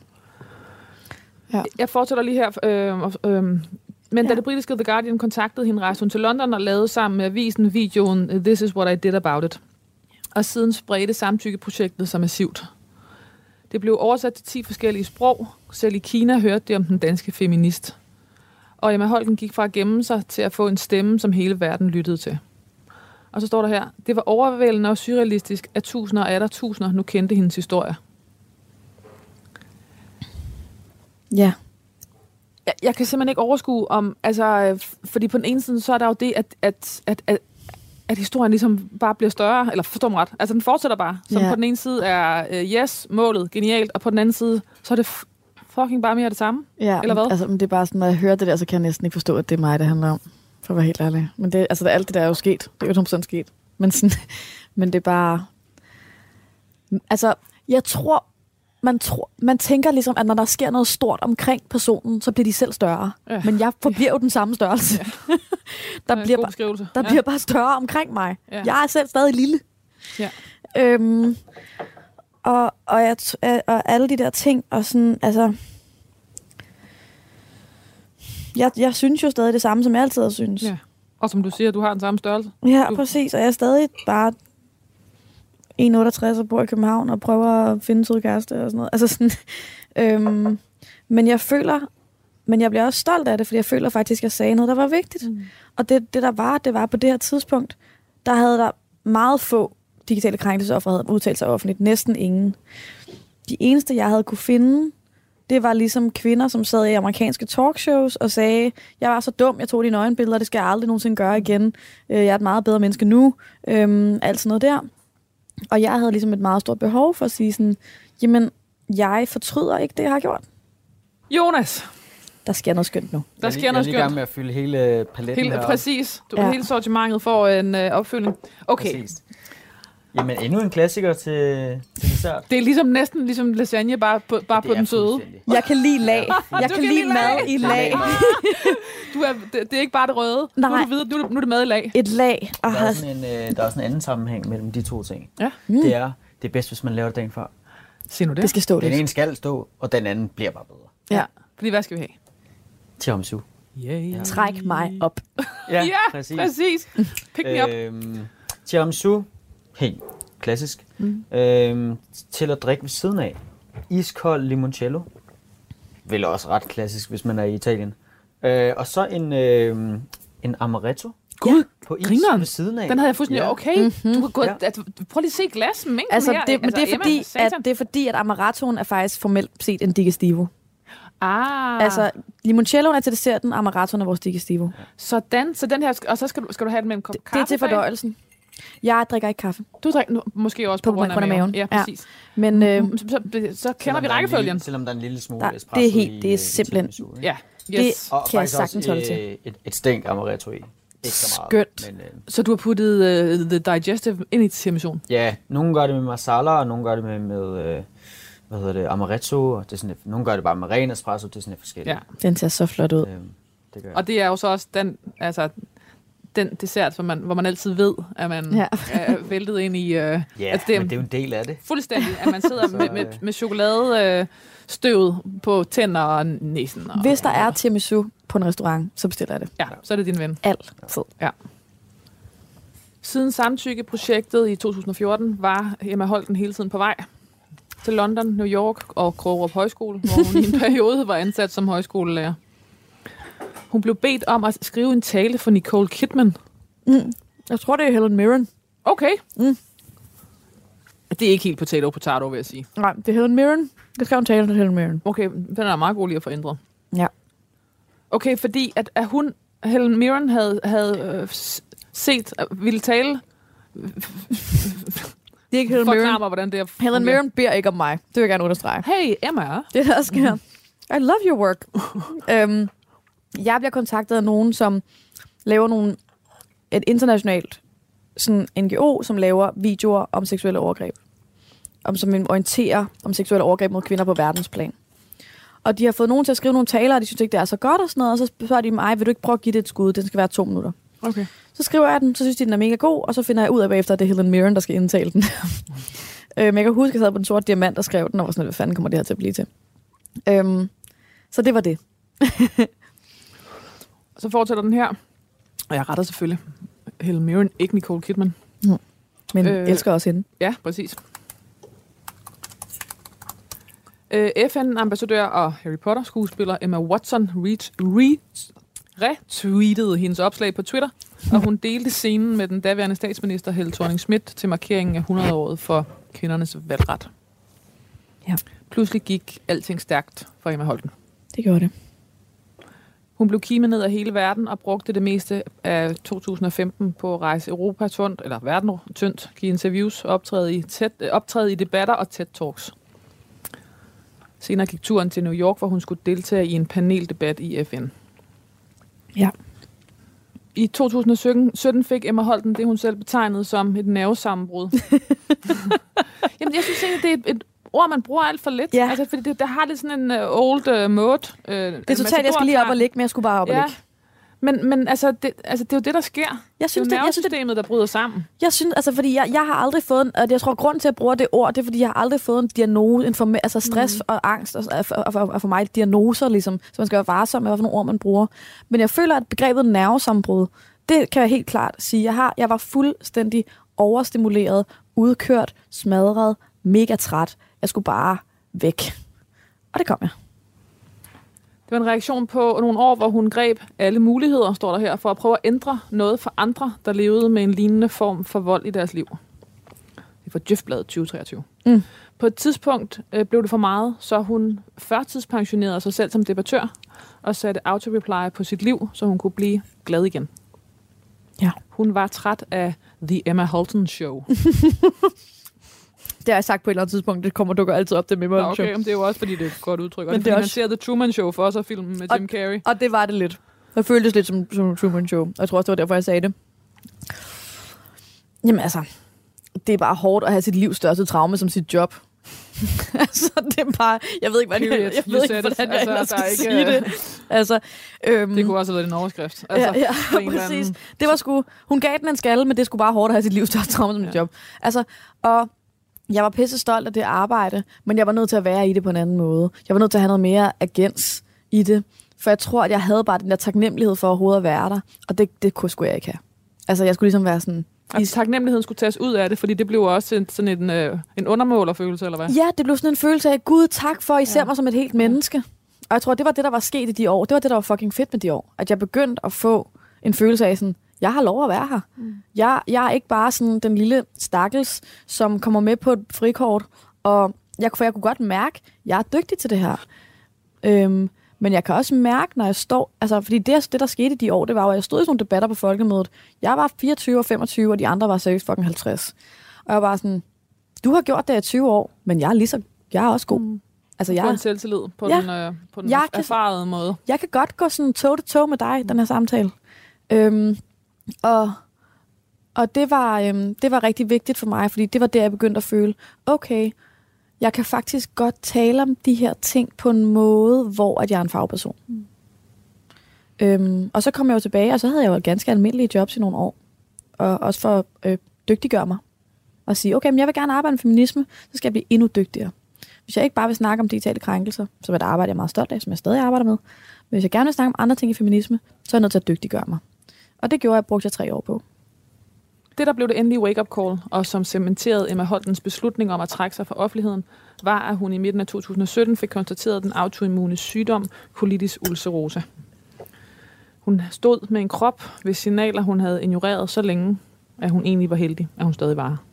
Jeg fortsætter lige her. Øh, øh, men ja. da Ja. det britiske The Guardian kontaktede hende, rejste hun til London og lavede sammen med avisen videoen This is what I did about it. Og siden spredte samtykkeprojektet sig massivt. Det blev oversat til 10 forskellige sprog. Selv i Kina hørte det om den danske feminist. Og Emma Holten gik fra at gemme sig til at få en stemme, som hele verden lyttede til. Og så står der her, det var overvældende og surrealistisk, at tusinder og atter tusinder nu kendte hendes historie. Ja. jeg, jeg kan simpelthen ikke overskue om, altså, øh, fordi på den ene side, så er der jo det, at, at, at, at, at historien ligesom bare bliver større, eller forstår mig ret, altså den fortsætter bare, som Ja. på den ene side er, øh, yes, målet, genialt, og på den anden side, så er det fucking bare mere det samme. ja Eller hvad? Altså, men det er bare sådan, når jeg hører det der, så kan jeg næsten ikke forstå, at det er mig, det handler om. For at være helt ærlig. Men det, altså, alt det der er jo sket. Det er jo 100% sket. Men, sådan, men det er bare... Altså, jeg tror, man, tror, man tænker ligesom, at når der sker noget stort omkring personen, så bliver de selv større. Ja. Men jeg forbliver jo den samme størrelse. Ja. Er der bliver, bare, der ja. bliver bare større omkring mig. Ja. Jeg er selv stadig lille. Ja. Øhm, og, og, jeg, og alle de der ting, og sådan, altså... Jeg, jeg synes jo stadig det samme, som jeg altid har synes. Ja. Og som du siger, du har den samme størrelse. Ja, Du- præcis. Og jeg er stadig bare 1,68 og bor i København og prøver at finde sød kæreste og sådan noget. Altså sådan, øhm, men jeg føler, men jeg bliver også stolt af det, fordi jeg føler faktisk, at jeg sagde noget, der var vigtigt. Mm. Og det, det der var, det var på det her tidspunkt, der havde der meget få digitale krænkelsesoffere havde udtalt sig offentligt. Næsten ingen. De eneste, jeg havde kunne finde, det var ligesom kvinder, som sad i amerikanske talkshows og sagde, jeg var så dum, jeg tog dine øjenbilleder, det skal jeg aldrig nogensinde gøre igen. Øh, Jeg er et meget bedre menneske nu. Øhm, alt sådan noget der. Og jeg havde ligesom et meget stort behov for at sige sådan, jamen, jeg fortryder ikke det, jeg har gjort. Jonas, Der sker noget skønt nu. der er sker noget Jeg er lige i gang skønt. med at fylde hele paletten Helt her. præcis. Du, Ja. Hele sortimentet får en øh, opfølgning. Okay, Præcis. Jamen, endnu en klassiker til, til dessert. det er ligesom næsten ligesom lasagne, bare på, bare Det på den søde. Jeg kan lide lag. Jeg kan kan lide mad i lag. Du er, det, det er ikke bare det røde. Nu er, Nej. du videre, nu, er det- nu er det med i lag. Et lag. Og Der er, sådan en, øh, der er sådan en anden sammenhæng mellem de to ting. Ja. Mm. Det er, det er bedst, hvis man laver det dagen før. Se nu det. det skal stå Den lidt. ene skal stå, og den anden bliver bare bedre. Ja. Fordi hvad skal vi have? Tiramisu. Yeah. Træk mig op. Ja, ja præcis. præcis. Pick me up. Øhm, tiramisu, helt klassisk. Mm. Øhm, til at drikke ved siden af. Iskold limoncello. Vel også ret klassisk, hvis man er i Italien. Øh, og så en, øh, en amaretto Gud, på is grineren. ved siden af. den havde jeg fuldstændig, Ja. okay, Mhm. du kan gå, Ja. altså, prøv lige at se glasmængden Altså, her. det, men det, er Emma, fordi, at, det er fordi, at amarettoen er faktisk formelt set en digestivo. Ah, Altså, limoncelloen er til desserten, amarettoen er vores digestivo. sådan, så den her, og så skal du, skal du have den med en kop Det, kaffe det er til fordøjelsen. Jeg drikker ikke kaffe. Du drikker nu, måske også på, På grund af, grund af maven. maven. Ja, Ja. præcis. Men øh, Så, så, så kender vi rækkefølgen. Lille, selvom der er en lille smule Der- det er espresso helt- det er øh, i simpelthen-? Ja, Det- yes. Og kan jeg sagtens også, holde til. øh, Et, et stænk amaretto i. Ikke så meget. Skønt. Men, øh, Så du har puttet uh, the digestive ind i tiramisuen? ja, nogen gør det med masala, og nogen gør det med, med øh, hvad hedder det, amaretto, og det er sådan, nogen gør det bare med ren espresso, det er sådan lidt forskelligt. Ja. den ser så flot ud. Øhm, det gør jeg. Og det er jo så også den, altså, den dessert, hvor man, hvor man altid ved, at man Ja. er væltet ind i... Uh, Ja, altså, det er- men det er jo en del af det. fuldstændig, at man sidder Så, med, med, øh. med chokolade øh, støvet på tænder og næsen. Og, Hvis der er tiramisu på en restaurant, så bestiller jeg det. Ja, så er det din ven. Altid. Siden samtykkeprojektet i 2014 var Emma Holten hele tiden på vej til London, New York og Krogerup Højskole, hvor hun i en periode var ansat som højskolelærer. Hun blev bedt om at skrive en tale for Nicole Kidman. Mm. Jeg tror, det er Helen Mirren. Okay. Mm. Det er ikke helt potato potato, vil jeg sige. Nej, det er Helen Mirren. Det skal hun tale til Helen Mirren. Okay, den er meget god lige at få ændret. Ja. Okay, fordi at, at hun, Helen Mirren, havde, havde øh, set, øh, ville tale, Det er ikke Helen Mirren. mig, hvordan det er. Helen Mirren beder ikke om mig. Det vil jeg gerne understrege. Hey, Emma. Det er der sker. I love your work. øhm, jeg bliver kontaktet af nogen, som laver nogle, et internationalt sådan NGO, som laver videoer om seksuelle overgreb. Om, som orienterer om seksuelle overgreb mod kvinder på verdensplan. Og de har fået nogen til at skrive nogle taler, og de synes ikke, det er så godt og sådan noget. Og så spørger de mig, vil du ikke prøve at give det et skud? Den skal være to minutter. Okay. Så skriver jeg den, så synes de, den er mega god, og så finder jeg ud af bagefter, at det er Helen Mirren, der skal indtale den. øhm, jeg kan huske, at jeg sad på den sorte diamant og skrev den, og var sådan, hvad fanden kommer det her til at blive til? Øhm, så det var det. Så fortsætter den her. Og jeg retter selvfølgelig Helen Mirren, ikke Nicole Kidman. Men Øh. øh, elsker også hende. Ja, præcis. Øh, FN-ambassadør og Harry Potter-skuespiller Emma Watson reach, reach, retweetede hendes opslag på Twitter, og hun delte scenen med den daværende statsminister Helle thorning Schmidt til markeringen af 100-året for kvindernes valgret. Ja. Pludselig gik alting stærkt for Emma Holten. Det gjorde det. Hun blev kimet ned af hele verden og brugte det meste af 2015 på at rejse Europa tyndt, eller verden tyndt, give interviews, optræde i, tæt, optræde i debatter og TED-talks. Senere gik turen til New York, hvor hun skulle deltage i en paneldebat i FN. Ja. I 2017 17 fik Emma Holten det, hun selv betegnede som et nervesammenbrud. Jamen, jeg synes egentlig, det er et, et ord, man bruger alt for lidt. Ja. Altså, fordi det, der har lidt sådan en uh, old uh, mode. Uh, Det er totalt, jeg skal lige op og ligge, men jeg skulle bare op og Ja. ligge. Men, men altså, det, altså, det er jo det, der sker. Jeg synes, det er det, synes, det, nervesystemet, der bryder sammen. jeg synes, altså, fordi jeg, jeg har aldrig fået, en, og jeg tror, grund til, at jeg bruger det ord, det er, fordi jeg har aldrig fået en diagnose, en form, altså stress mm. og angst, og, og, og, og, og for mig diagnoser, ligesom, så man skal være varsom med, nogle ord man bruger. Men jeg føler, at begrebet nervesambrud, det kan jeg helt klart sige. Jeg, har, jeg var fuldstændig overstimuleret, udkørt, smadret, mega træt. Jeg skulle bare væk. Og det kom jeg. Det var en reaktion på nogle år, hvor hun greb alle muligheder, står der her, for at prøve at ændre noget for andre, der levede med en lignende form for vold i deres liv. Det var Djøfbladet 2023. Mm. På et tidspunkt øh, blev det for meget, så hun førtidspensionerede sig selv som debattør og satte autoreply på sit liv, så hun kunne blive glad igen. Ja. Hun var træt af The Emma Holton Show. Det har jeg sagt på et eller andet tidspunkt. Det kommer dukker altid op, det med Nå, okay, men det er jo også, fordi det er et godt udtryk. Men det, det er man også- ser The Truman Show for os, og filmen med Og- Jim Carrey. Og det var det lidt. Det føltes lidt som, som Truman Show. Og jeg tror også, det var derfor, jeg sagde det. Jamen altså, det er bare hårdt at have sit livs største traume som sit job. altså, det er bare... Jeg ved ikke, hvordan jeg, jeg, ved ikke, hvordan jeg Altså, skal ikke- sige det. Altså, øhm, Det kunne også have været en overskrift. Altså, ja, ja, eller anden- præcis. Det var sgu, hun gav den en skalle, men det skulle bare hårdt at have sit livs største traume som. Ja. job. Altså, og jeg var pisse stolt af det arbejde, men jeg var nødt til at være i det på en anden måde. Jeg var nødt til at have noget mere agens i det, for jeg tror, at jeg havde bare den der taknemmelighed for overhovedet at være der, og det, det kunne skulle jeg ikke have. Altså, jeg skulle ligesom være sådan... At taknemmeligheden skulle tages ud af det, fordi det blev også en, sådan en, øh, en undermålerfølelse, eller hvad? Ja, det blev sådan en følelse af, Gud, tak for, at I ser Ja. mig som et helt menneske. Og jeg tror, det var det, der var sket i de år. Det var det, der var fucking fedt med de år. At jeg begyndte at få en følelse af sådan, jeg har lov at være her. Mm. Jeg, jeg er ikke bare sådan den lille stakkels, som kommer med på et frikort. Og jeg, for jeg kunne godt mærke, at jeg er dygtig til det her. Øhm, men jeg kan også mærke, når jeg står... Altså, fordi det, det, der skete i de år, det var jo, at jeg stod i sådan nogle debatter på folkemødet. Jeg var 24 og 25, og de andre var seriøst fucking 50. Og jeg var sådan, du har gjort det i 20 år, men jeg er lige så... Jeg er også god. Mm. Altså, Jeg... jeg, en selvtillid på Ja. den, øh, på den Jeg jeg kan- erfarede måde. jeg kan godt gå sådan toe to toe med dig, den her samtale. Øhm, og og det, var, øhm, det var rigtig vigtigt for mig, fordi det var der, jeg begyndte at føle, okay, jeg kan faktisk godt tale om de her ting på en måde, hvor at jeg er en fagperson. Mm. Øhm, og så kom jeg jo tilbage, og så havde jeg jo et ganske almindelige jobs i nogle år. Og også for at øh, dygtiggøre mig. Og sige, okay, men jeg vil gerne arbejde med feminisme, så skal jeg blive endnu dygtigere. Hvis jeg ikke bare vil snakke om digitale krænkelser, som er et arbejde, jeg er meget stolt af, som jeg stadig arbejder med, men hvis jeg gerne vil snakke om andre ting i feminisme, så er jeg nødt til at dygtiggøre mig. Og det gjorde jeg, brugte jeg tre år på. Det, der blev det endelige wake-up call, og som cementerede Emma Holtens beslutning om at trække sig fra offentligheden, var, at hun i midten af 2017 fik konstateret den autoimmune sygdom colitis ulcerosa. Hun stod med en krop, hvis signaler hun havde ignoreret så længe, at hun egentlig var heldig, at hun stadig var.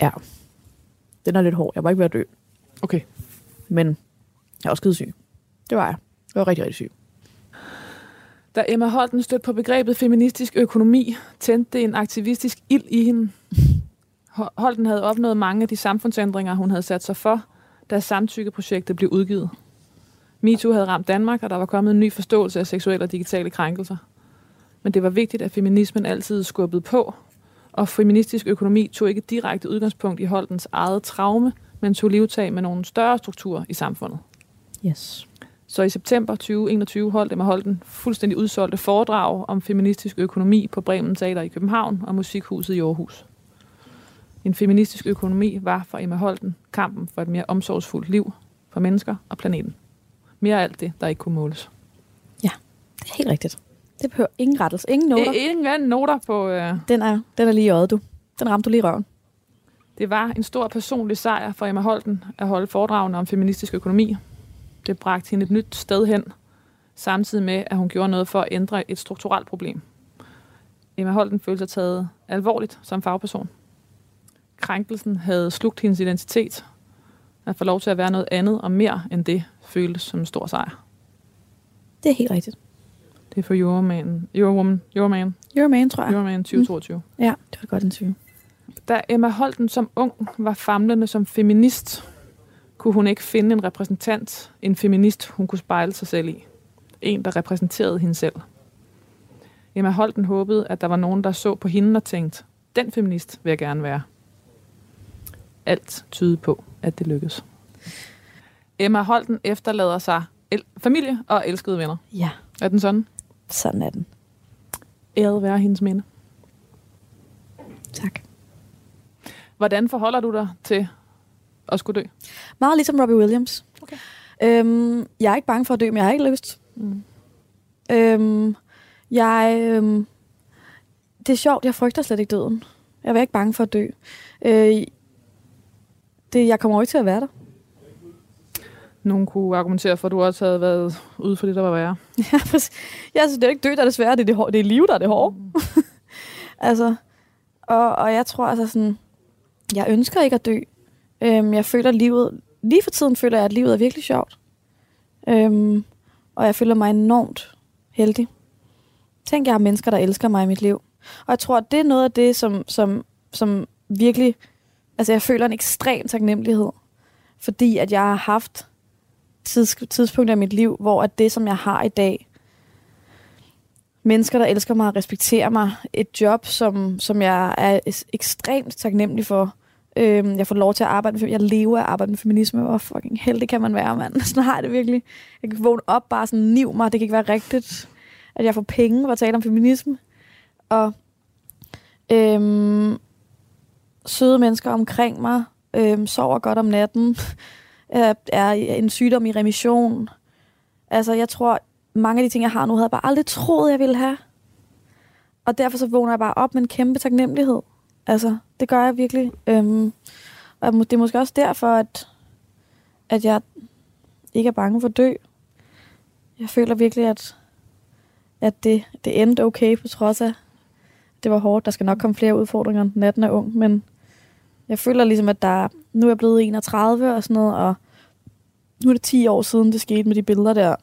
Ja. Den er lidt hård. Jeg var ikke ved at dø. Okay. Men jeg er også skide syg. Det var jeg. Jeg var rigtig, rigtig syg. Da Emma Holten stødte på begrebet feministisk økonomi, tændte det en aktivistisk ild i hende. Holden Holten havde opnået mange af de samfundsændringer, hun havde sat sig for, da samtykkeprojektet blev udgivet. MeToo havde ramt Danmark, og der var kommet en ny forståelse af seksuelle og digitale krænkelser. Men det var vigtigt, at feminismen altid skubbede på, og feministisk økonomi tog ikke direkte udgangspunkt i Holtens eget traume, men tog livtag med nogle større strukturer i samfundet. Yes. Så i september 2021 holdt Emma Holten fuldstændig udsolgte foredrag om feministisk økonomi på Bremen Teater i København og Musikhuset i Aarhus. En feministisk økonomi var for Emma Holten kampen for et mere omsorgsfuldt liv for mennesker og planeten. Mere alt det, der ikke kunne måles. Det er helt rigtigt. Det behøver ingen rettelse, ingen noter. Øh, ingen noter på... Øh, Den er, den er lige i øjet, du. Den ramte du lige i røven. Det var en stor personlig sejr for Emma Holten at holde foredragene om feministisk økonomi. Det bragte hende et nyt sted hen, samtidig med, at hun gjorde noget for at ændre et strukturelt problem. Emma Holten følte sig taget alvorligt som fagperson. Krænkelsen havde slugt hendes identitet. At få lov til at være noget andet og mere end det føltes som en stor sejr. Det er helt rigtigt. Det er for Euroman, Eurowoman, Euroman, You're a man, tror jeg. Euroman 2022. Ja, det var godt interview. Da Emma Holten som ung var famlende som feminist, kunne hun ikke finde en repræsentant, en feminist, hun kunne spejle sig selv i. En, der repræsenterede hende selv. Emma Holten håbede, at der var nogen, der så på hende og tænkte, den feminist vil jeg gerne være. Alt tydede på, at det lykkedes. Emma Holten efterlader sig el- familie og elskede venner. Ja, Er den sådan? sådan er den. Æret være hendes minde. Tak. Hvordan forholder du dig til at skulle dø? Meget ligesom Robbie Williams. Okay. Øhm, jeg er ikke bange for at dø, men jeg har ikke lyst. Mm. Øhm, jeg, øhm, det er sjovt, jeg frygter slet ikke døden. Jeg er ikke bange for at dø. Øh, det, jeg kommer jo ikke til at være der. Nogen kunne argumentere for, at du også havde været ude for det, der var værre. Ja, præcis. Jeg synes, det er ikke dø, der er det svære. Det er, det, hår- det er liv, der er det hårde. altså, og, og jeg tror altså sådan, jeg ønsker ikke at dø. Øhm, jeg føler livet, lige for tiden føler jeg, at livet er virkelig sjovt. Øhm, og jeg føler mig enormt heldig. Tænk, jeg har mennesker, der elsker mig i mit liv. Og jeg tror, at det er noget af det, som, som, som virkelig... Altså, jeg føler en ekstrem taknemmelighed. Fordi at jeg har haft tids, tidspunkter i mit liv, hvor at det, som jeg har i dag, mennesker, der elsker mig og respekterer mig, et job, som, som jeg er ekstremt taknemmelig for. Øhm, jeg får lov til at arbejde med, jeg lever af at arbejde med feminisme, hvor fucking heldig kan man være, mand. Sådan har jeg det virkelig. Jeg kan vågne op bare sådan, niv mig, det kan ikke være rigtigt, at jeg får penge for at tale om feminisme. Og øhm, søde mennesker omkring mig, øhm, sover godt om natten, er, en sygdom i remission. Altså, jeg tror, mange af de ting, jeg har nu, havde jeg bare aldrig troet, jeg ville have. Og derfor så vågner jeg bare op med en kæmpe taknemmelighed. Altså, det gør jeg virkelig. Øhm, og må- det er måske også derfor, at, at jeg ikke er bange for at dø. Jeg føler virkelig, at, at det, det endte okay, på trods af, at det var hårdt. Der skal nok komme flere udfordringer, natten er ung, men jeg føler ligesom, at der, nu er jeg blevet 31 og sådan noget, og nu er det 10 år siden, det skete med de billeder der.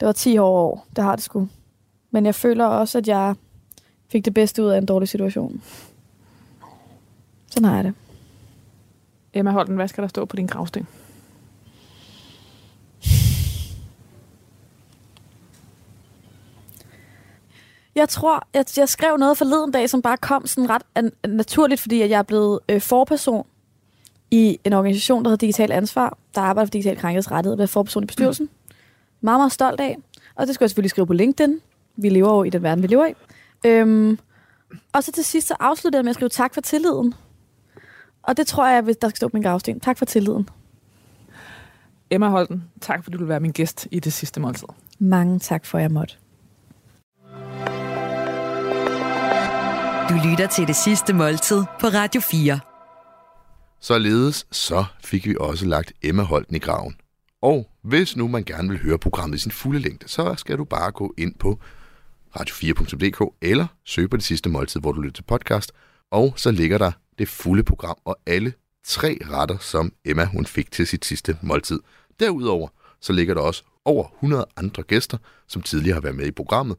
Det var 10 år, det har det sgu. Men jeg føler også, at jeg fik det bedste ud af en dårlig situation. Sådan har jeg det. Emma Holten, hvad skal der stå på din gravsten? Jeg tror, at jeg skrev noget forleden dag, som bare kom sådan ret an- naturligt, fordi jeg er blevet øh, forperson i en organisation, der hedder Digital Ansvar, der arbejder for digital krænkedsrettighed og bliver forperson i bestyrelsen. Mm. Meget, meget stolt af. Og det skulle jeg selvfølgelig skrive på LinkedIn. Vi lever jo i den verden, vi lever i. Øhm, og så til sidst, så afsluttede jeg med at skrive tak for tilliden. Og det tror jeg, hvis der skal stå på min gravsten. Tak for tilliden. Emma Holten, tak fordi du vil være min gæst i det sidste måltid. Mange tak for, at jeg måtte. Du lytter til det sidste måltid på Radio 4. Således så fik vi også lagt Emma Holten i graven. Og hvis nu man gerne vil høre programmet i sin fulde længde, så skal du bare gå ind på radio4.dk eller søg på det sidste måltid, hvor du lytter til podcast, og så ligger der det fulde program og alle tre retter, som Emma hun fik til sit sidste måltid. Derudover så ligger der også over 100 andre gæster, som tidligere har været med i programmet.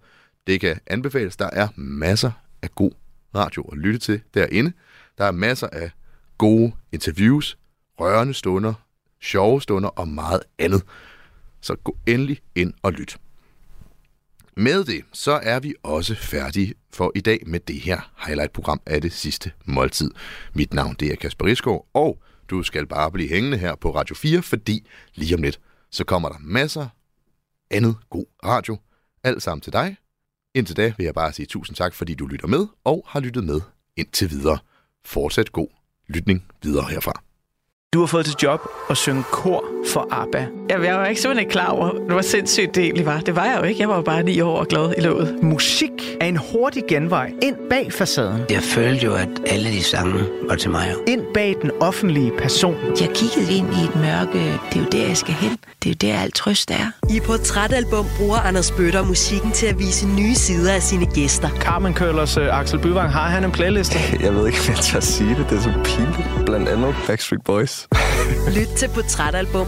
Det kan anbefales, der er masser af god radio at lytte til derinde. Der er masser af gode interviews, rørende stunder, sjove stunder og meget andet. Så gå endelig ind og lyt. Med det, så er vi også færdige for i dag med det her highlight-program af det sidste måltid. Mit navn det er Kasper Risgaard, og du skal bare blive hængende her på Radio 4, fordi lige om lidt, så kommer der masser andet god radio. Alt sammen til dig. Indtil da vil jeg bare sige tusind tak, fordi du lytter med og har lyttet med indtil videre. Fortsat god lytning videre herfra. Du har fået til job at synge kor for ABBA. Jamen, jeg var ikke simpelthen ikke klar over, hvor sindssygt det egentlig var. Det var jeg jo ikke. Jeg var jo bare ni år og glad i låget. Musik er en hurtig genvej ind bag facaden. Jeg følte jo, at alle de sange var til mig. Ind bag den offentlige person. Jeg kiggede ind i et mørke. Det er jo der, jeg skal hen. Det er jo der, alt trøst er. I Portrætalbum bruger Anders Bøtter musikken til at vise nye sider af sine gæster. Carmen Køllers uh, Axel Byvang, har han en playliste? Jeg ved ikke, om jeg tør sige det. Det er så pinligt. Blandt andet Backstreet Boys. Lyt til Portrætalbum